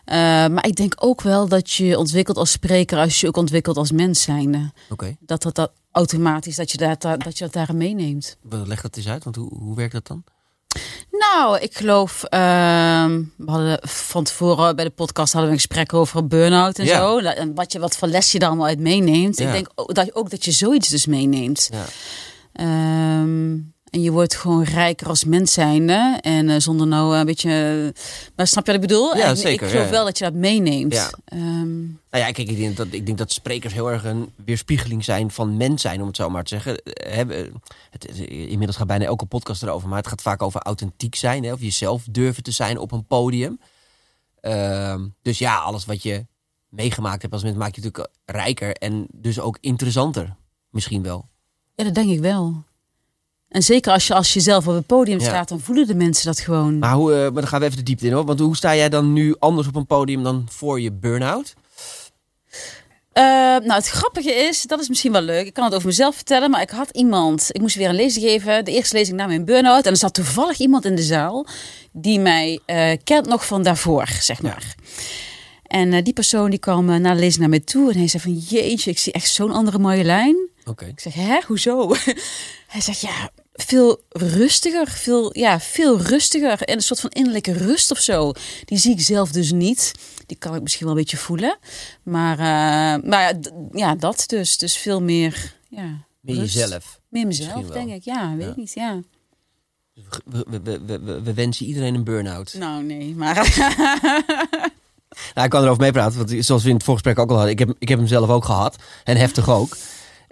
Eh, maar ik denk ook wel dat je ontwikkelt als spreker als je ook ontwikkelt als mens zijnde. Dat dat, dat automatisch, dat je dat, dat je dat daarin meeneemt. leg dat eens uit, want hoe, hoe werkt dat dan? Nou, ik geloof, ehm, we hadden van tevoren bij de podcast hadden we een gesprek over burn-out en Ja. zo. En wat, je, wat voor les je er allemaal uit meeneemt. Ja. Ik denk ook dat, ook dat je zoiets dus meeneemt. Ja. Ehm, en je wordt gewoon rijker als mens zijnde. En eh, zonder nou een beetje... Maar snap je wat ik bedoel? Ja, En zeker, Ik geloof ja, wel dat je dat meeneemt. Ja. Ehm, Nou ja, kijk, ik denk, dat, ik denk dat sprekers heel erg een weerspiegeling zijn van mens zijn, om het zo maar te zeggen. Eh, Hebben, inmiddels gaat bijna elke podcast erover, maar het gaat vaak over authentiek zijn, hè, of jezelf durven te zijn op een podium. Ehm, dus ja, alles wat je meegemaakt hebt als mens maakt je natuurlijk rijker en dus ook interessanter, misschien wel. ja, dat denk ik wel. En zeker als je, als je zelf op het podium Ja. staat, dan voelen de mensen dat gewoon. Maar, hoe, eh, maar dan gaan we even de diepte in hoor, want hoe sta jij dan nu anders op een podium dan voor je burn-out? Eh, nou, het grappige is, dat is misschien wel leuk. Ik kan het over mezelf vertellen, maar ik had iemand. Ik moest weer een lezing geven. De eerste lezing na mijn burn-out. En er zat toevallig iemand in de zaal die mij eh, kent nog van daarvoor, zeg maar. En die persoon die kwam na de lezing naar mij toe en hij zei van jeetje, ik zie echt zo'n andere Marjolein. Oké. Ik zeg, hè, hoezo? Hij zegt, ja, veel rustiger, veel, ja, veel rustiger. En een soort van innerlijke rust of zo. Die zie ik zelf dus niet. Die kan ik misschien wel een beetje voelen. Maar, eh, maar ja, dat dus. Dus veel meer, ja. Meer rust. jezelf. Meer mezelf, denk ik. Ja, weet Ja. ik niet, ja. We, we, we, we, we- we wensen iedereen een burn-out. Nou, nee, maar... Nou, ik kan erover meepraten, want zoals we in het voorgesprek ook al hadden, ik heb, ik heb hem zelf ook gehad. En heftig ook.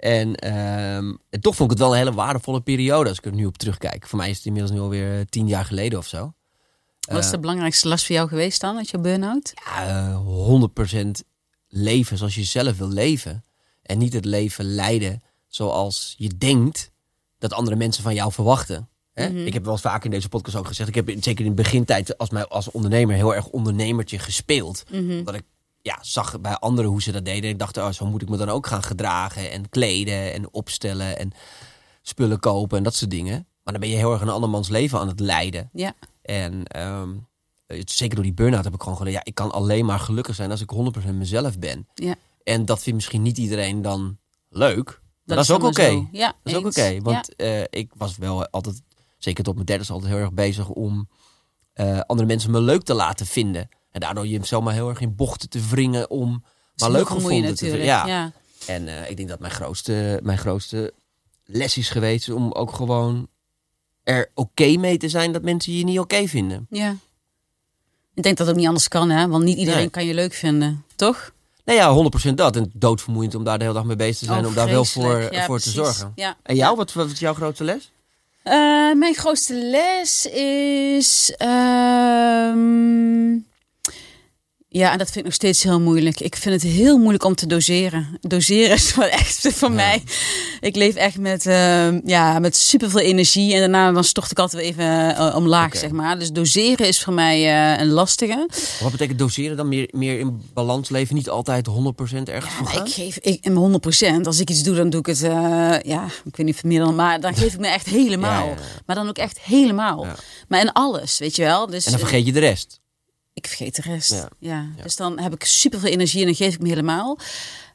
En, ehm, toch vond ik het wel een hele waardevolle periode als ik er nu op terugkijk. Voor mij is het inmiddels nu alweer eh, tien jaar geleden of zo. Wat is de belangrijkste last voor jou geweest dan, uit je burn-out? Ja, eh, 100% leven zoals je zelf wil leven. En niet het leven leiden zoals je denkt dat andere mensen van jou verwachten. Hè? Mhm. Ik heb wel eens vaker in deze podcast ook gezegd. Ik heb zeker in de begintijd als, mij, als ondernemer heel erg ondernemertje gespeeld. Mhm. Omdat ik ja, zag bij anderen hoe ze dat deden. Ik dacht, oh, zo moet ik me dan ook gaan gedragen en kleden en opstellen en spullen kopen en dat soort dingen. Maar dan ben je heel erg een andermans leven aan het leiden. Ja. En ehm, zeker door die burn-out heb ik gewoon geleerd, ja, ik kan alleen maar gelukkig zijn als ik 100% mezelf ben. Ja. En dat vindt misschien niet iedereen dan leuk. Maar dat, is ook oké. Ja, Dat is ook oké. want Ja. eh, ik was wel altijd, zeker tot mijn derde, altijd heel erg bezig om eh, andere mensen me leuk te laten vinden. En daardoor je zomaar heel erg in bochten te wringen om maar leuk gevonden te vinden. Ja. ja. En eh, ik denk dat mijn grootste, mijn grootste les is geweest om ook gewoon er oké mee te zijn dat mensen je niet oké vinden. Ja. Ik denk dat het ook niet anders kan, hè? Want niet iedereen Nee. kan je leuk vinden, toch? Nou ja, 100% dat. En doodvermoeiend om daar de hele dag mee bezig te zijn. Oh, om daar wel voor. Ja, voor te zorgen. Ja. En jou, wat, wat is jouw grootste les? Eh, mijn grootste les is. ehm, ja, en dat vind ik nog steeds heel moeilijk. Ik vind het heel moeilijk om te doseren. Doseren is wel echt voor Ja. mij. Ik leef echt met, ehm, ja, met superveel energie. En daarna dan stort ik altijd weer even eh, omlaag, zeg maar. Dus doseren is voor mij eh, een lastige. Wat betekent doseren dan? Meer, meer in balans leven, niet altijd 100% ergens Ja, ik geef ik, in mijn 100%. Als ik iets doe, dan doe ik het. eh, ja, ik weet niet meer dan. Maar dan geef ik me echt helemaal. Ja. Maar dan ook echt helemaal. Maar in alles, weet je wel. Dus En dan vergeet je de rest. Ik vergeet de rest. Ja. Ja. Ja. Dus dan heb ik super veel energie en dan geef ik me helemaal.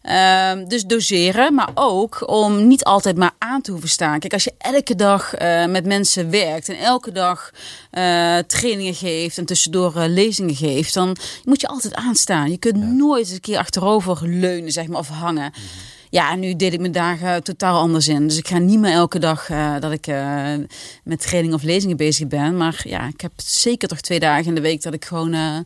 Ehm, dus doseren, maar ook om niet altijd maar aan te hoeven staan. Kijk, als je elke dag eh, met mensen werkt en elke dag eh, trainingen geeft en tussendoor eh, lezingen geeft, dan moet je altijd aanstaan. Je kunt nooit eens een keer achterover leunen, zeg maar, of hangen. Ja, en nu deel ik mijn dagen totaal anders in. Dus ik ga niet meer elke dag eh, dat ik eh, met training of lezingen bezig ben. Maar ja, ik heb zeker toch twee dagen in de week dat ik gewoon, eh,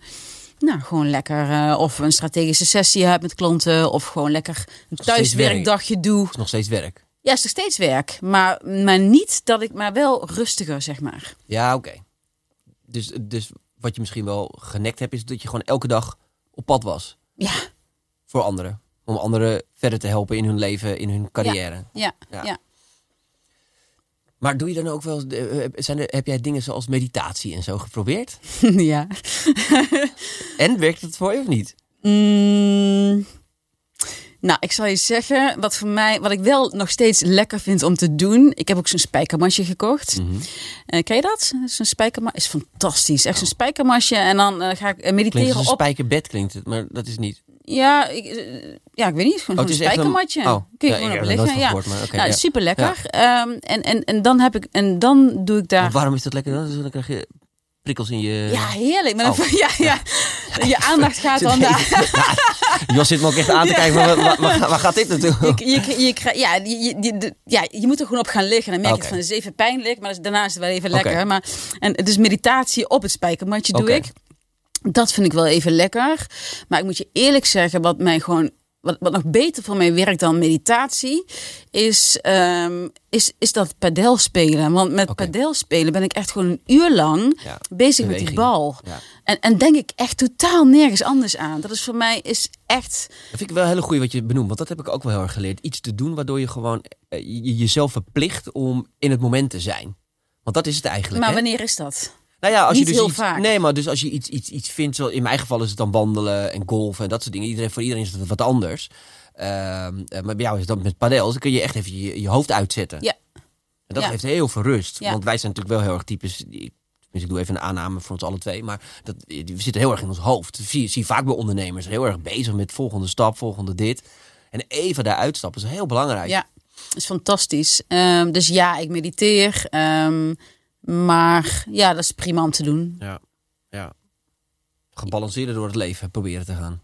nou, gewoon lekker of een strategische sessie heb met klanten. Of gewoon lekker een thuiswerkdagje doe. Het is nog steeds werk. Ja, is nog steeds werk. Maar, maar niet dat ik, maar wel rustiger, zeg maar. Ja, oké. Dus, dus wat je misschien wel genekt hebt, is dat je gewoon elke dag op pad was. Ja, Voor anderen. Om anderen verder te helpen in hun leven, in hun carrière. ja, Ja. ja. Maar doe je dan ook wel, eh, zijn er, heb jij dingen zoals meditatie en zo geprobeerd? ja. En werkt het voor je of niet? Mm, nou, ik zal je zeggen, wat voor mij, wat ik wel nog steeds lekker vind om te doen. Ik heb ook zo'n spijkermasje gekocht. Eh, ken je dat? Zo'n spijkermasje is fantastisch. Echt zo'n spijkermasje. En dan eh, ga ik eh, Klinkt mediteren als een op. spijkerbed klinkt het, maar dat is niet. Ja, ik, eh, ja, ik weet niet. Gewoon Oh, het is echt een- spijkermatje. oh, Kun je ja, gewoon op liggen. Ja, gehoord, maar oké, nou, ja. super lekker. en, en, en dan heb ik en dan doe ik daar. Waarom is dat lekker dan? Krijg je prikkels in je... Ja, heerlijk. Maar dan, Oh. ja, ja. Je aandacht gaat dan daar. Jos zit me ook echt aan te kijken, van, waar, waar, waar gaat dit naartoe? Je, je, je, ja, je, ja, je moet er gewoon op gaan liggen. Dan merk je van, het is even pijnlijk, maar daarna is het wel even lekker. Maar, en het is meditatie op het spijkermatje doe ik. Dat vind ik wel even lekker. Maar ik moet je eerlijk zeggen, wat mij gewoon... Wat, wat nog beter voor mij werkt dan meditatie, is, ehm, is, is dat padel spelen. Want met padel spelen ben ik echt gewoon een uur lang Ja, bezig met die bal. Ja. En, en denk ik echt totaal nergens anders aan. Dat is voor mij is echt... Dat vind ik wel een hele goede wat je benoemt, want dat heb ik ook wel heel erg geleerd. Iets te doen waardoor je gewoon eh, je- jezelf verplicht om in het moment te zijn. Want dat is het eigenlijk. Maar hè? wanneer is dat? Nou ja, als Niet je dus heel iets, vaak. Nee, maar dus als je iets, iets, iets vindt, zo, in mijn geval is het dan wandelen en golfen en dat soort dingen. Iedereen, voor iedereen is het wat anders. Eh, maar bij jou is dat met padel, dus dan kun je echt even je, je hoofd uitzetten. Ja. En dat Ja. geeft heel veel rust. Ja. Want wij zijn natuurlijk wel heel erg types. die- Dus ik doe even een aanname voor ons alle twee. Maar dat, we zitten heel erg in ons hoofd. Dat zie, zie je vaak bij ondernemers. Heel erg bezig met volgende stap, volgende dit. En even daaruit stappen is heel belangrijk. Ja, is fantastisch. Ehm, dus ja, ik mediteer. ehm, maar ja, dat is prima om te doen. Ja. ja. Gebalanceerder door het leven proberen te gaan.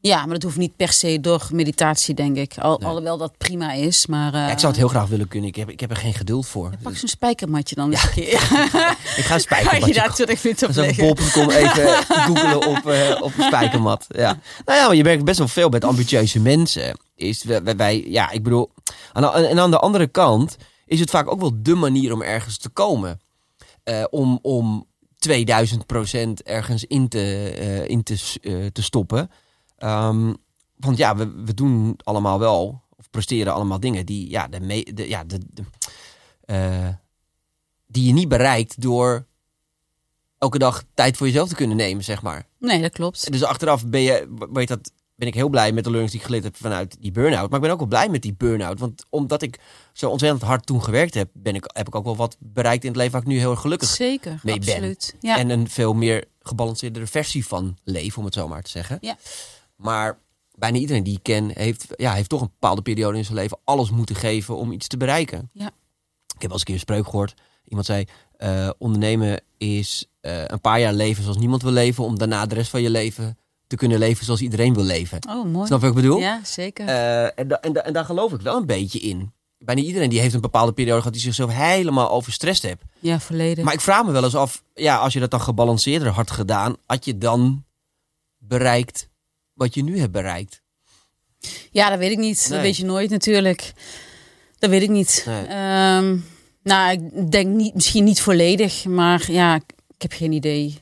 Ja, maar dat hoeft niet per se door meditatie, denk ik. Al, Alhoewel dat prima is. Maar eh, Ja, ik zou het heel graag willen kunnen. Ik heb, ik heb er geen geduld voor. pak zo'n spijkermatje dan eens een keer. Ik ga een Ga je spijkermatje daar 20 minuten op bol.com even googelen op, eh, op een spijkermat. Ja. Nou ja, maar je werkt best wel veel met ambitieuze mensen. Is, wij, wij- ja, ik bedoel... De- en aan de andere kant is het vaak ook wel de manier om ergens te komen. Eh, om, om 2000 procent ergens in te, eh, in te, eh, te stoppen. Ehm, want ja, we, we doen allemaal wel, of presteren allemaal dingen die, ja, de, me, de, ja, de, de, die je niet bereikt door elke dag tijd voor jezelf te kunnen nemen, zeg maar. Nee, dat klopt. Dus achteraf ben, je, weet dat, ben ik heel blij met de learnings die ik geleerd heb vanuit die burn-out. Maar ik ben ook wel blij met die burn-out. Want omdat ik zo ontzettend hard toen gewerkt heb, ben ik, heb ik ook wel wat bereikt in het leven waar ik nu heel erg gelukkig Zeker, mee ben. absoluut. Ja. En een veel meer gebalanceerdere versie van leven, om het zo maar te zeggen. Ja. Maar bijna iedereen die ik ken, heeft, ja, heeft toch een bepaalde periode in zijn leven alles moeten geven om iets te bereiken. Ja. Ik heb wel eens een keer een spreuk gehoord. Iemand zei, eh, ondernemen is eh, een paar jaar leven zoals niemand wil leven, om daarna de rest van je leven te kunnen leven zoals iedereen wil leven. Oh, mooi. Snap je wat ik bedoel? Ja, zeker. Eh, en, da- en, da- en daar geloof ik wel een beetje in. Bijna iedereen die heeft een bepaalde periode gehad die zichzelf helemaal overstrest heeft. ja, volledig. Maar ik vraag me wel eens af, ja, als je dat dan gebalanceerder had gedaan, had je dan bereikt wat je nu hebt bereikt? Ja, dat weet ik niet. Nee. Dat weet je nooit natuurlijk. Dat weet ik niet. Nee. Ehm, nou, ik denk niet, misschien niet volledig, maar ja, ik heb geen idee.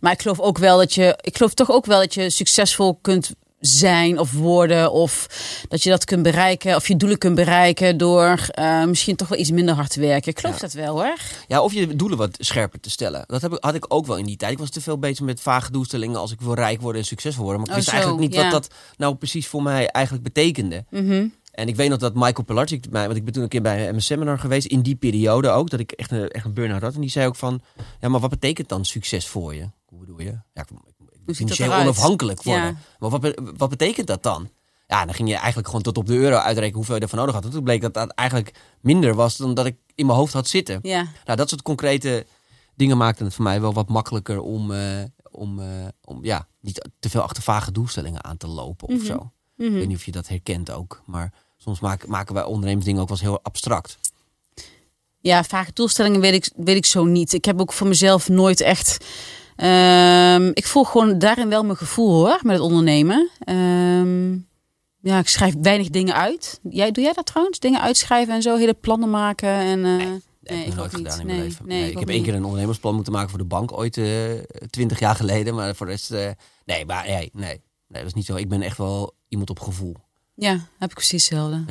Maar ik geloof ook wel dat je, ik geloof toch ook wel dat je succesvol kunt zijn of worden of dat je dat kunt bereiken of je doelen kunt bereiken door eh, misschien toch wel iets minder hard te werken. Ik geloof Ja. dat wel hoor. Ja, of je doelen wat scherper te stellen. Dat heb ik, had ik ook wel in die tijd. Ik was te veel bezig met vage doelstellingen als ik wil rijk worden en succesvol worden. Maar ik Oh, wist zo, eigenlijk niet ja. wat dat nou precies voor mij eigenlijk betekende. Mhm. En ik weet nog dat Michael Pilarczyk, mij- want ik ben toen een keer bij een seminar geweest, in die periode ook, dat ik echt een, echt een burn-out had. En die zei ook van, ja, maar wat betekent dan succes voor je? Hoe bedoel je? Ja, ik, ik financieel onafhankelijk worden. Ja. Maar wat, wat betekent dat dan? Ja, dan ging je eigenlijk gewoon tot op de euro uitrekenen hoeveel je ervan nodig had. En toen bleek dat dat eigenlijk minder was dan dat ik in mijn hoofd had zitten. Ja, Nou, dat soort concrete dingen maakten het voor mij wel wat makkelijker om, eh, om, eh, om ja, niet te veel achter vage doelstellingen aan te lopen of Mhm. zo. Mhm. Ik weet niet of je dat herkent ook. Maar soms maken, maken wij ondernemersdingen ook wel eens heel abstract. ja vage doelstellingen weet ik, weet ik zo niet. Ik heb ook voor mezelf nooit echt... ehm, ik volg gewoon daarin wel mijn gevoel hoor, met het ondernemen. Ehm, ja, ik schrijf weinig dingen uit. Jij, doe jij dat trouwens? Dingen uitschrijven en zo, hele plannen maken en... eh, Dat heb ik nog nooit gedaan in Nee, mijn leven. nee, Nee, ik heb één keer een ondernemersplan moeten maken voor de bank ooit twintig jaar geleden. Maar voor de rest, eh, nee, maar nee, nee, nee, dat is niet zo. Ik ben echt wel iemand op gevoel. Ja, heb ik precies hetzelfde.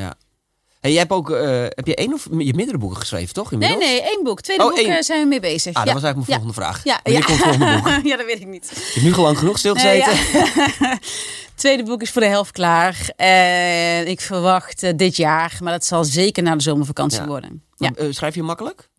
Hey, jij hebt ook, eh, heb je één of je meerdere boeken geschreven, toch? Nee, Inmiddels? nee, één boek. Tweede Oh, boek één. eh, zijn we mee bezig. Ah, ja. dat was eigenlijk mijn volgende vraag. Ja, Wanneer ja. komt het volgende boek? ja, dat weet ik niet. Je hebt nu al lang genoeg stilgezeten. Nee, ja. Tweede boek is voor de helft klaar. En ik verwacht eh, dit jaar, maar dat zal zeker na de zomervakantie worden. Ja. Schrijf je makkelijk?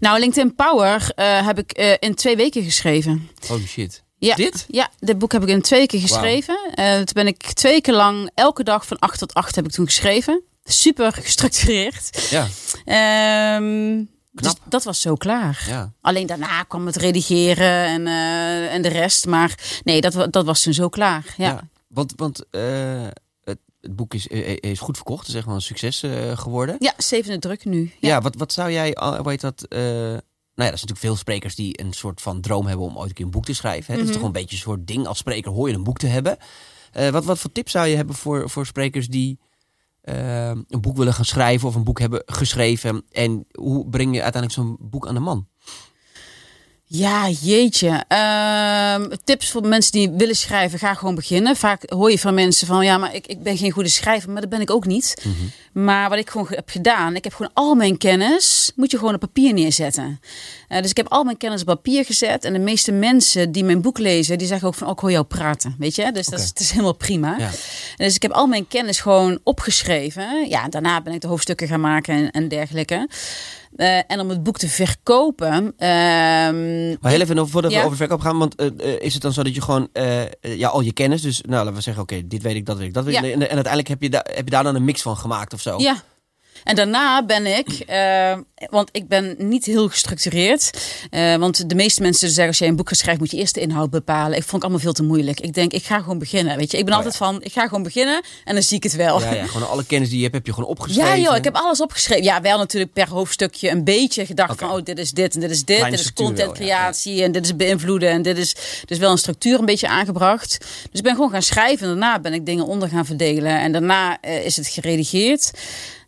Nou, LinkedIn Power heb ik in twee weken geschreven. Holy shit. Ja. Dit? Ja, dit boek heb ik in twee weken geschreven. Eh, toen ben ik twee weken lang, elke dag van 8 tot 8 heb ik toen geschreven. Super gestructureerd. Ja, Ehm, dus dat was zo klaar. ja. Alleen daarna kwam het redigeren en, eh, en de rest. Maar nee, dat, dat was toen zo klaar. Ja. Ja. Want, want eh, het, het boek is, eh, is goed verkocht. Het is echt wel een succes geworden. Ja, zevende druk nu. Ja, Ja. wat, wat zou jij, heet dat? nou ja, er zijn natuurlijk veel sprekers die een soort van droom hebben om ooit een keer een boek te schrijven. Hè? Dat is Mhm. toch een beetje een soort ding als spreker hoor je een boek te hebben. Wat, wat voor tips zou je hebben voor, voor sprekers die eh, een boek willen gaan schrijven of een boek hebben geschreven? En hoe breng je uiteindelijk zo'n boek aan de man? Ja, jeetje. Ehm, tips voor mensen die willen schrijven, ga gewoon beginnen. Vaak hoor je van mensen van, ja, maar ik, ik ben geen goede schrijver, maar dat ben ik ook niet. Maar wat ik gewoon heb gedaan, ik heb gewoon al mijn kennis, moet je gewoon op papier neerzetten. Eh, dus ik heb al mijn kennis op papier gezet. En de meeste mensen die mijn boek lezen, die zeggen ook van, oh, ik hoor jou praten, weet je. Dus dat is, helemaal prima. Ja. Dus ik heb al mijn kennis gewoon opgeschreven. Ja, daarna ben ik de hoofdstukken gaan maken en, en dergelijke. Eh, en om het boek te verkopen. ehm, Maar heel even voordat we over verkoop gaan, want eh, is het dan zo dat je gewoon ja, al je kennis, dus nou laten we zeggen, oké, dit weet ik, dat weet ik, dat weet ik. Ja. En, en uiteindelijk heb je, daar heb je daar dan een mix van gemaakt of zo? Ja. En daarna ben ik, eh, want ik ben niet heel gestructureerd. eh, want de meeste mensen zeggen als jij een boek gaat schrijven, moet je eerst de inhoud bepalen. Ik vond het allemaal veel te moeilijk. Ik denk, ik ga gewoon beginnen. Weet je, ik ben Oh, altijd van, ik ga gewoon beginnen en dan zie ik het wel. Ja, ja, gewoon alle kennis die je hebt, heb je gewoon opgeschreven. Ja, joh, ik heb alles opgeschreven. Ja, wel natuurlijk per hoofdstukje een beetje gedacht van, oh, dit is dit en dit is dit. Kleine dit is contentcreatie en dit is beïnvloeden en dit is dus wel een structuur een beetje aangebracht. Dus ik ben gewoon gaan schrijven en daarna ben ik dingen onder gaan verdelen en daarna eh, is het geredigeerd.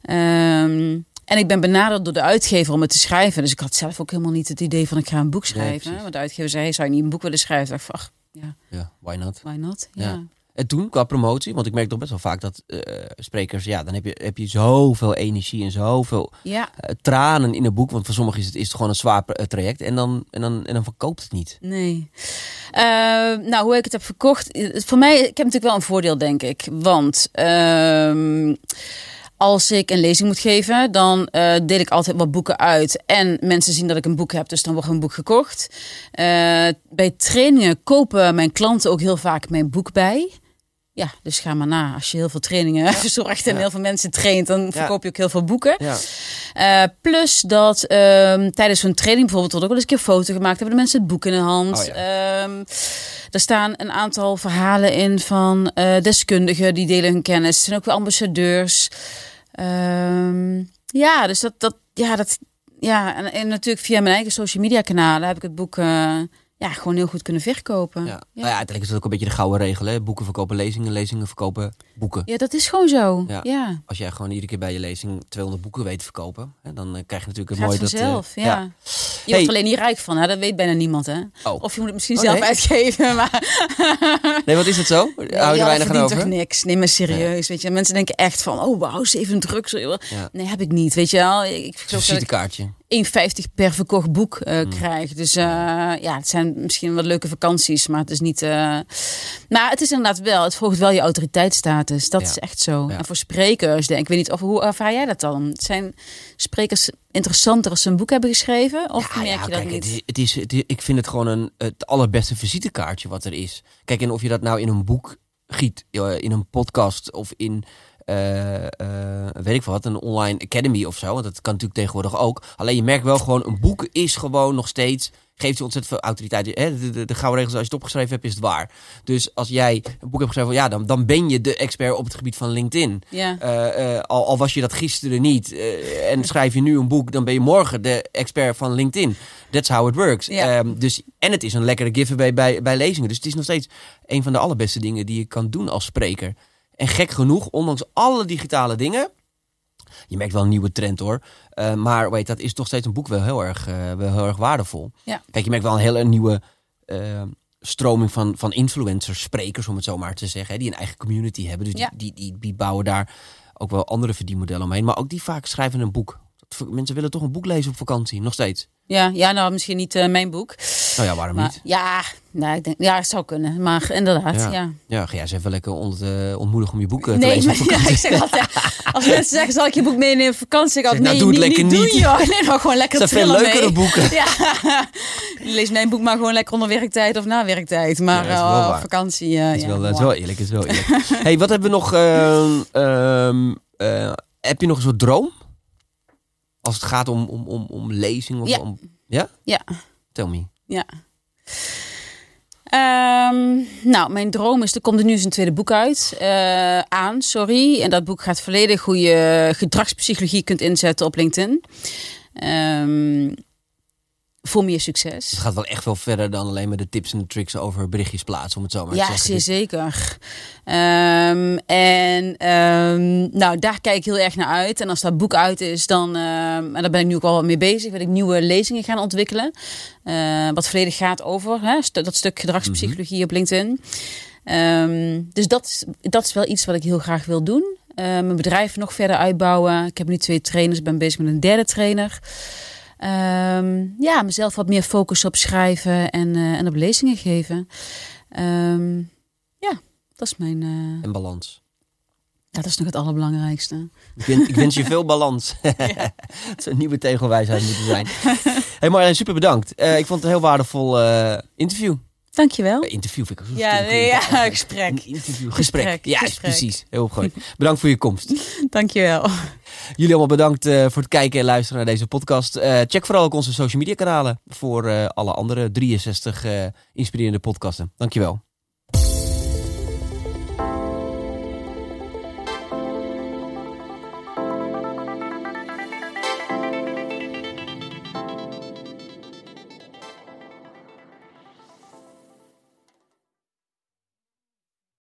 Ehm, en ik ben benaderd door de uitgever om het te schrijven. Dus ik had zelf ook helemaal niet het idee van ik ga een boek schrijven. Want de uitgever zei, zou je niet een boek willen schrijven? Ik dacht, ach, ja, Ja, why not? why not? Ja. Ja. En toen, qua promotie, want ik merk toch best wel vaak dat eh, sprekers, ja, dan heb je, heb je zoveel energie en zoveel Ja, eh, tranen in een boek. Want voor sommigen is het, is het gewoon een zwaar eh, traject. En dan, en, dan, en dan verkoopt het niet. Nee. Eh, nou, hoe ik het heb verkocht. Voor mij, ik heb natuurlijk wel een voordeel, denk ik. Want ehm, als ik een lezing moet geven, dan eh, deel ik altijd wat boeken uit. En mensen zien dat ik een boek heb, dus dan wordt een boek gekocht. Eh, bij trainingen kopen mijn klanten ook heel vaak mijn boek bij. Ja, dus ga maar na. Als je heel veel trainingen verzorgt en Ja. heel veel mensen traint, dan verkoop je ook heel veel boeken. Ja. Eh, plus dat ehm, tijdens zo'n training bijvoorbeeld wordt ook wel eens een keer foto gemaakt. Hebben de mensen het boek in de hand. Oh ja. Ehm, er staan een aantal verhalen in van eh, deskundigen die delen hun kennis. Er zijn ook wel ambassadeurs. Ehm, ja, dus dat, dat, ja, dat, ja en, en natuurlijk via mijn eigen social media kanalen heb ik het boek eh, ja, gewoon heel goed kunnen verkopen. Ja. Ja. Nou ja, uiteindelijk is dat ook een beetje de gouden regel. Hè? Boeken verkopen lezingen, lezingen verkopen boeken. Ja, dat is gewoon zo. Ja. Ja, Als jij gewoon iedere keer bij je lezing 200 boeken weet te verkopen, hè, dan eh, krijg je natuurlijk een mooi dat. eh, ja. Je Hey. wordt alleen niet rijk van, hè? dat weet bijna niemand. Hè? Oh. Of je moet het misschien Oh, zelf nee? uitgeven. Maar Nee, wat is het zo? Hou je er weinig aan verdient toch over? niks. Nee, maar serieus. Weet je, mensen denken echt van, oh wauw, zeven drugs. Ja. Nee, heb ik niet. Weet je wel. Ik, ik, visitekaartje. 1,50 per verkocht boek eh, Hmm. krijg. Dus eh, ja, het zijn misschien wat leuke vakanties, maar het is niet. eh Nou, het is inderdaad wel. Het volgt wel je autoriteitsstatus. Dat Ja. is echt zo. Ja. En voor sprekers, denk ik, weet niet of hoe ervaar jij dat dan? Zijn sprekers interessanter als ze een boek hebben geschreven? Of Ja, merk je dat kijk, niet? Het is, het is, het is- ik vind het gewoon een, het allerbeste visitekaartje wat er is. Kijk, en of je dat nou in een boek giet, in een podcast of in, weet ik wat, een online academy of zo. Want dat kan natuurlijk tegenwoordig ook. Alleen je merkt wel gewoon, een boek is gewoon nog steeds, geeft je ontzettend veel autoriteit. Hè? De, de, de gouden regels, als je het opgeschreven hebt, is het waar. Dus als jij een boek hebt geschreven, ja, dan, dan ben je de expert op het gebied van LinkedIn. Ja. Eh, eh, al, al was je dat gisteren niet eh, en schrijf je nu een boek, dan ben je morgen de expert van LinkedIn. That's how it works. Ja. Ehm, dus, en het is een lekkere giveaway bij, bij lezingen. Dus het is nog steeds een van de allerbeste dingen die je kan doen als spreker. En gek genoeg, ondanks alle digitale dingen. Je merkt wel een nieuwe trend hoor. Eh, maar weet, dat is toch steeds een boek wel heel erg, eh, wel heel erg waardevol. Ja. Kijk, je merkt wel een hele nieuwe eh, stroming van, van influencers, sprekers om het zo maar te zeggen. Hè, die een eigen community hebben. Dus Ja. die, die, die, die bouwen daar ook wel andere verdienmodellen omheen. Maar ook die vaak schrijven een boek. Mensen willen toch een boek lezen op vakantie, nog steeds. Ja, ja, nou misschien niet eh, mijn boek. Nou ja, waarom Maar, niet? ja, nou, ik denk, ja, het zou kunnen. Maar inderdaad, Ja. ja. Ja, ga jij eens even lekker ont, ontmoedigen om je boek te Nee, lezen op ja, vakantie. ik zeg altijd, als mensen zeggen, zal ik je boek meenemen op vakantie? Ik Zeg, nou, nee, doe het niet, lekker niet. Doen, joh. Nee, maar gewoon lekker Dat zijn veel leukere mee. boeken. Ja, lees mijn boek maar gewoon lekker onder werktijd of na werktijd. Maar Ja, op vakantie, Het is, wel, het is wel eerlijk, het is wel eerlijk. hey, wat hebben we nog? ehm, ehm, eh, heb je nog een soort droom? Als het gaat om, om, om, om lezing? Of Ja. Om, ja? Ja. Tell me. Ja. Ehm, nou, mijn droom is, er komt er nu een tweede boek uit, eh, aan, sorry. En dat boek gaat volledig hoe je gedragspsychologie kunt inzetten op LinkedIn. Ehm, voor meer succes. Het gaat wel echt veel verder dan alleen maar de tips en de tricks over berichtjes plaatsen, om het zo maar te Ja, zeggen. zeer Dus- zeker. Ehm, en ehm, nou, daar kijk ik heel erg naar uit. En als dat boek uit is, dan, ehm, en daar ben ik nu ook al wat mee bezig, wil ik nieuwe lezingen gaan ontwikkelen. Eh, wat volledig gaat over hè, dat stuk gedragspsychologie op LinkedIn. Dus dat, is- dat is wel iets wat ik heel graag wil doen. Eh, mijn bedrijf nog verder uitbouwen. Ik heb nu twee trainers, ik ben bezig met een derde trainer. Ehm, ja, mezelf wat meer focus op schrijven en, eh, en op lezingen geven. Ehm, ja, dat is mijn. En balans. ja, dat is nog het allerbelangrijkste. Ik, wens- ik wens je veel balans. Het zou een nieuwe tegelwijsheid moeten zijn. hey Marjolein, super bedankt. Eh, ik vond het een heel waardevol interview. Dankjewel. Eh, interview vind ik zo Ja, nee, ja, gesprek. Een interview, gesprek. Gesprek, Ja, gesprek. precies. Heel goed. Bedankt voor je komst. Dankjewel. Jullie allemaal bedankt eh, voor het kijken en luisteren naar deze podcast. Eh, check vooral ook onze social media kanalen voor eh, alle andere 63 eh, inspirerende podcasten. Dankjewel.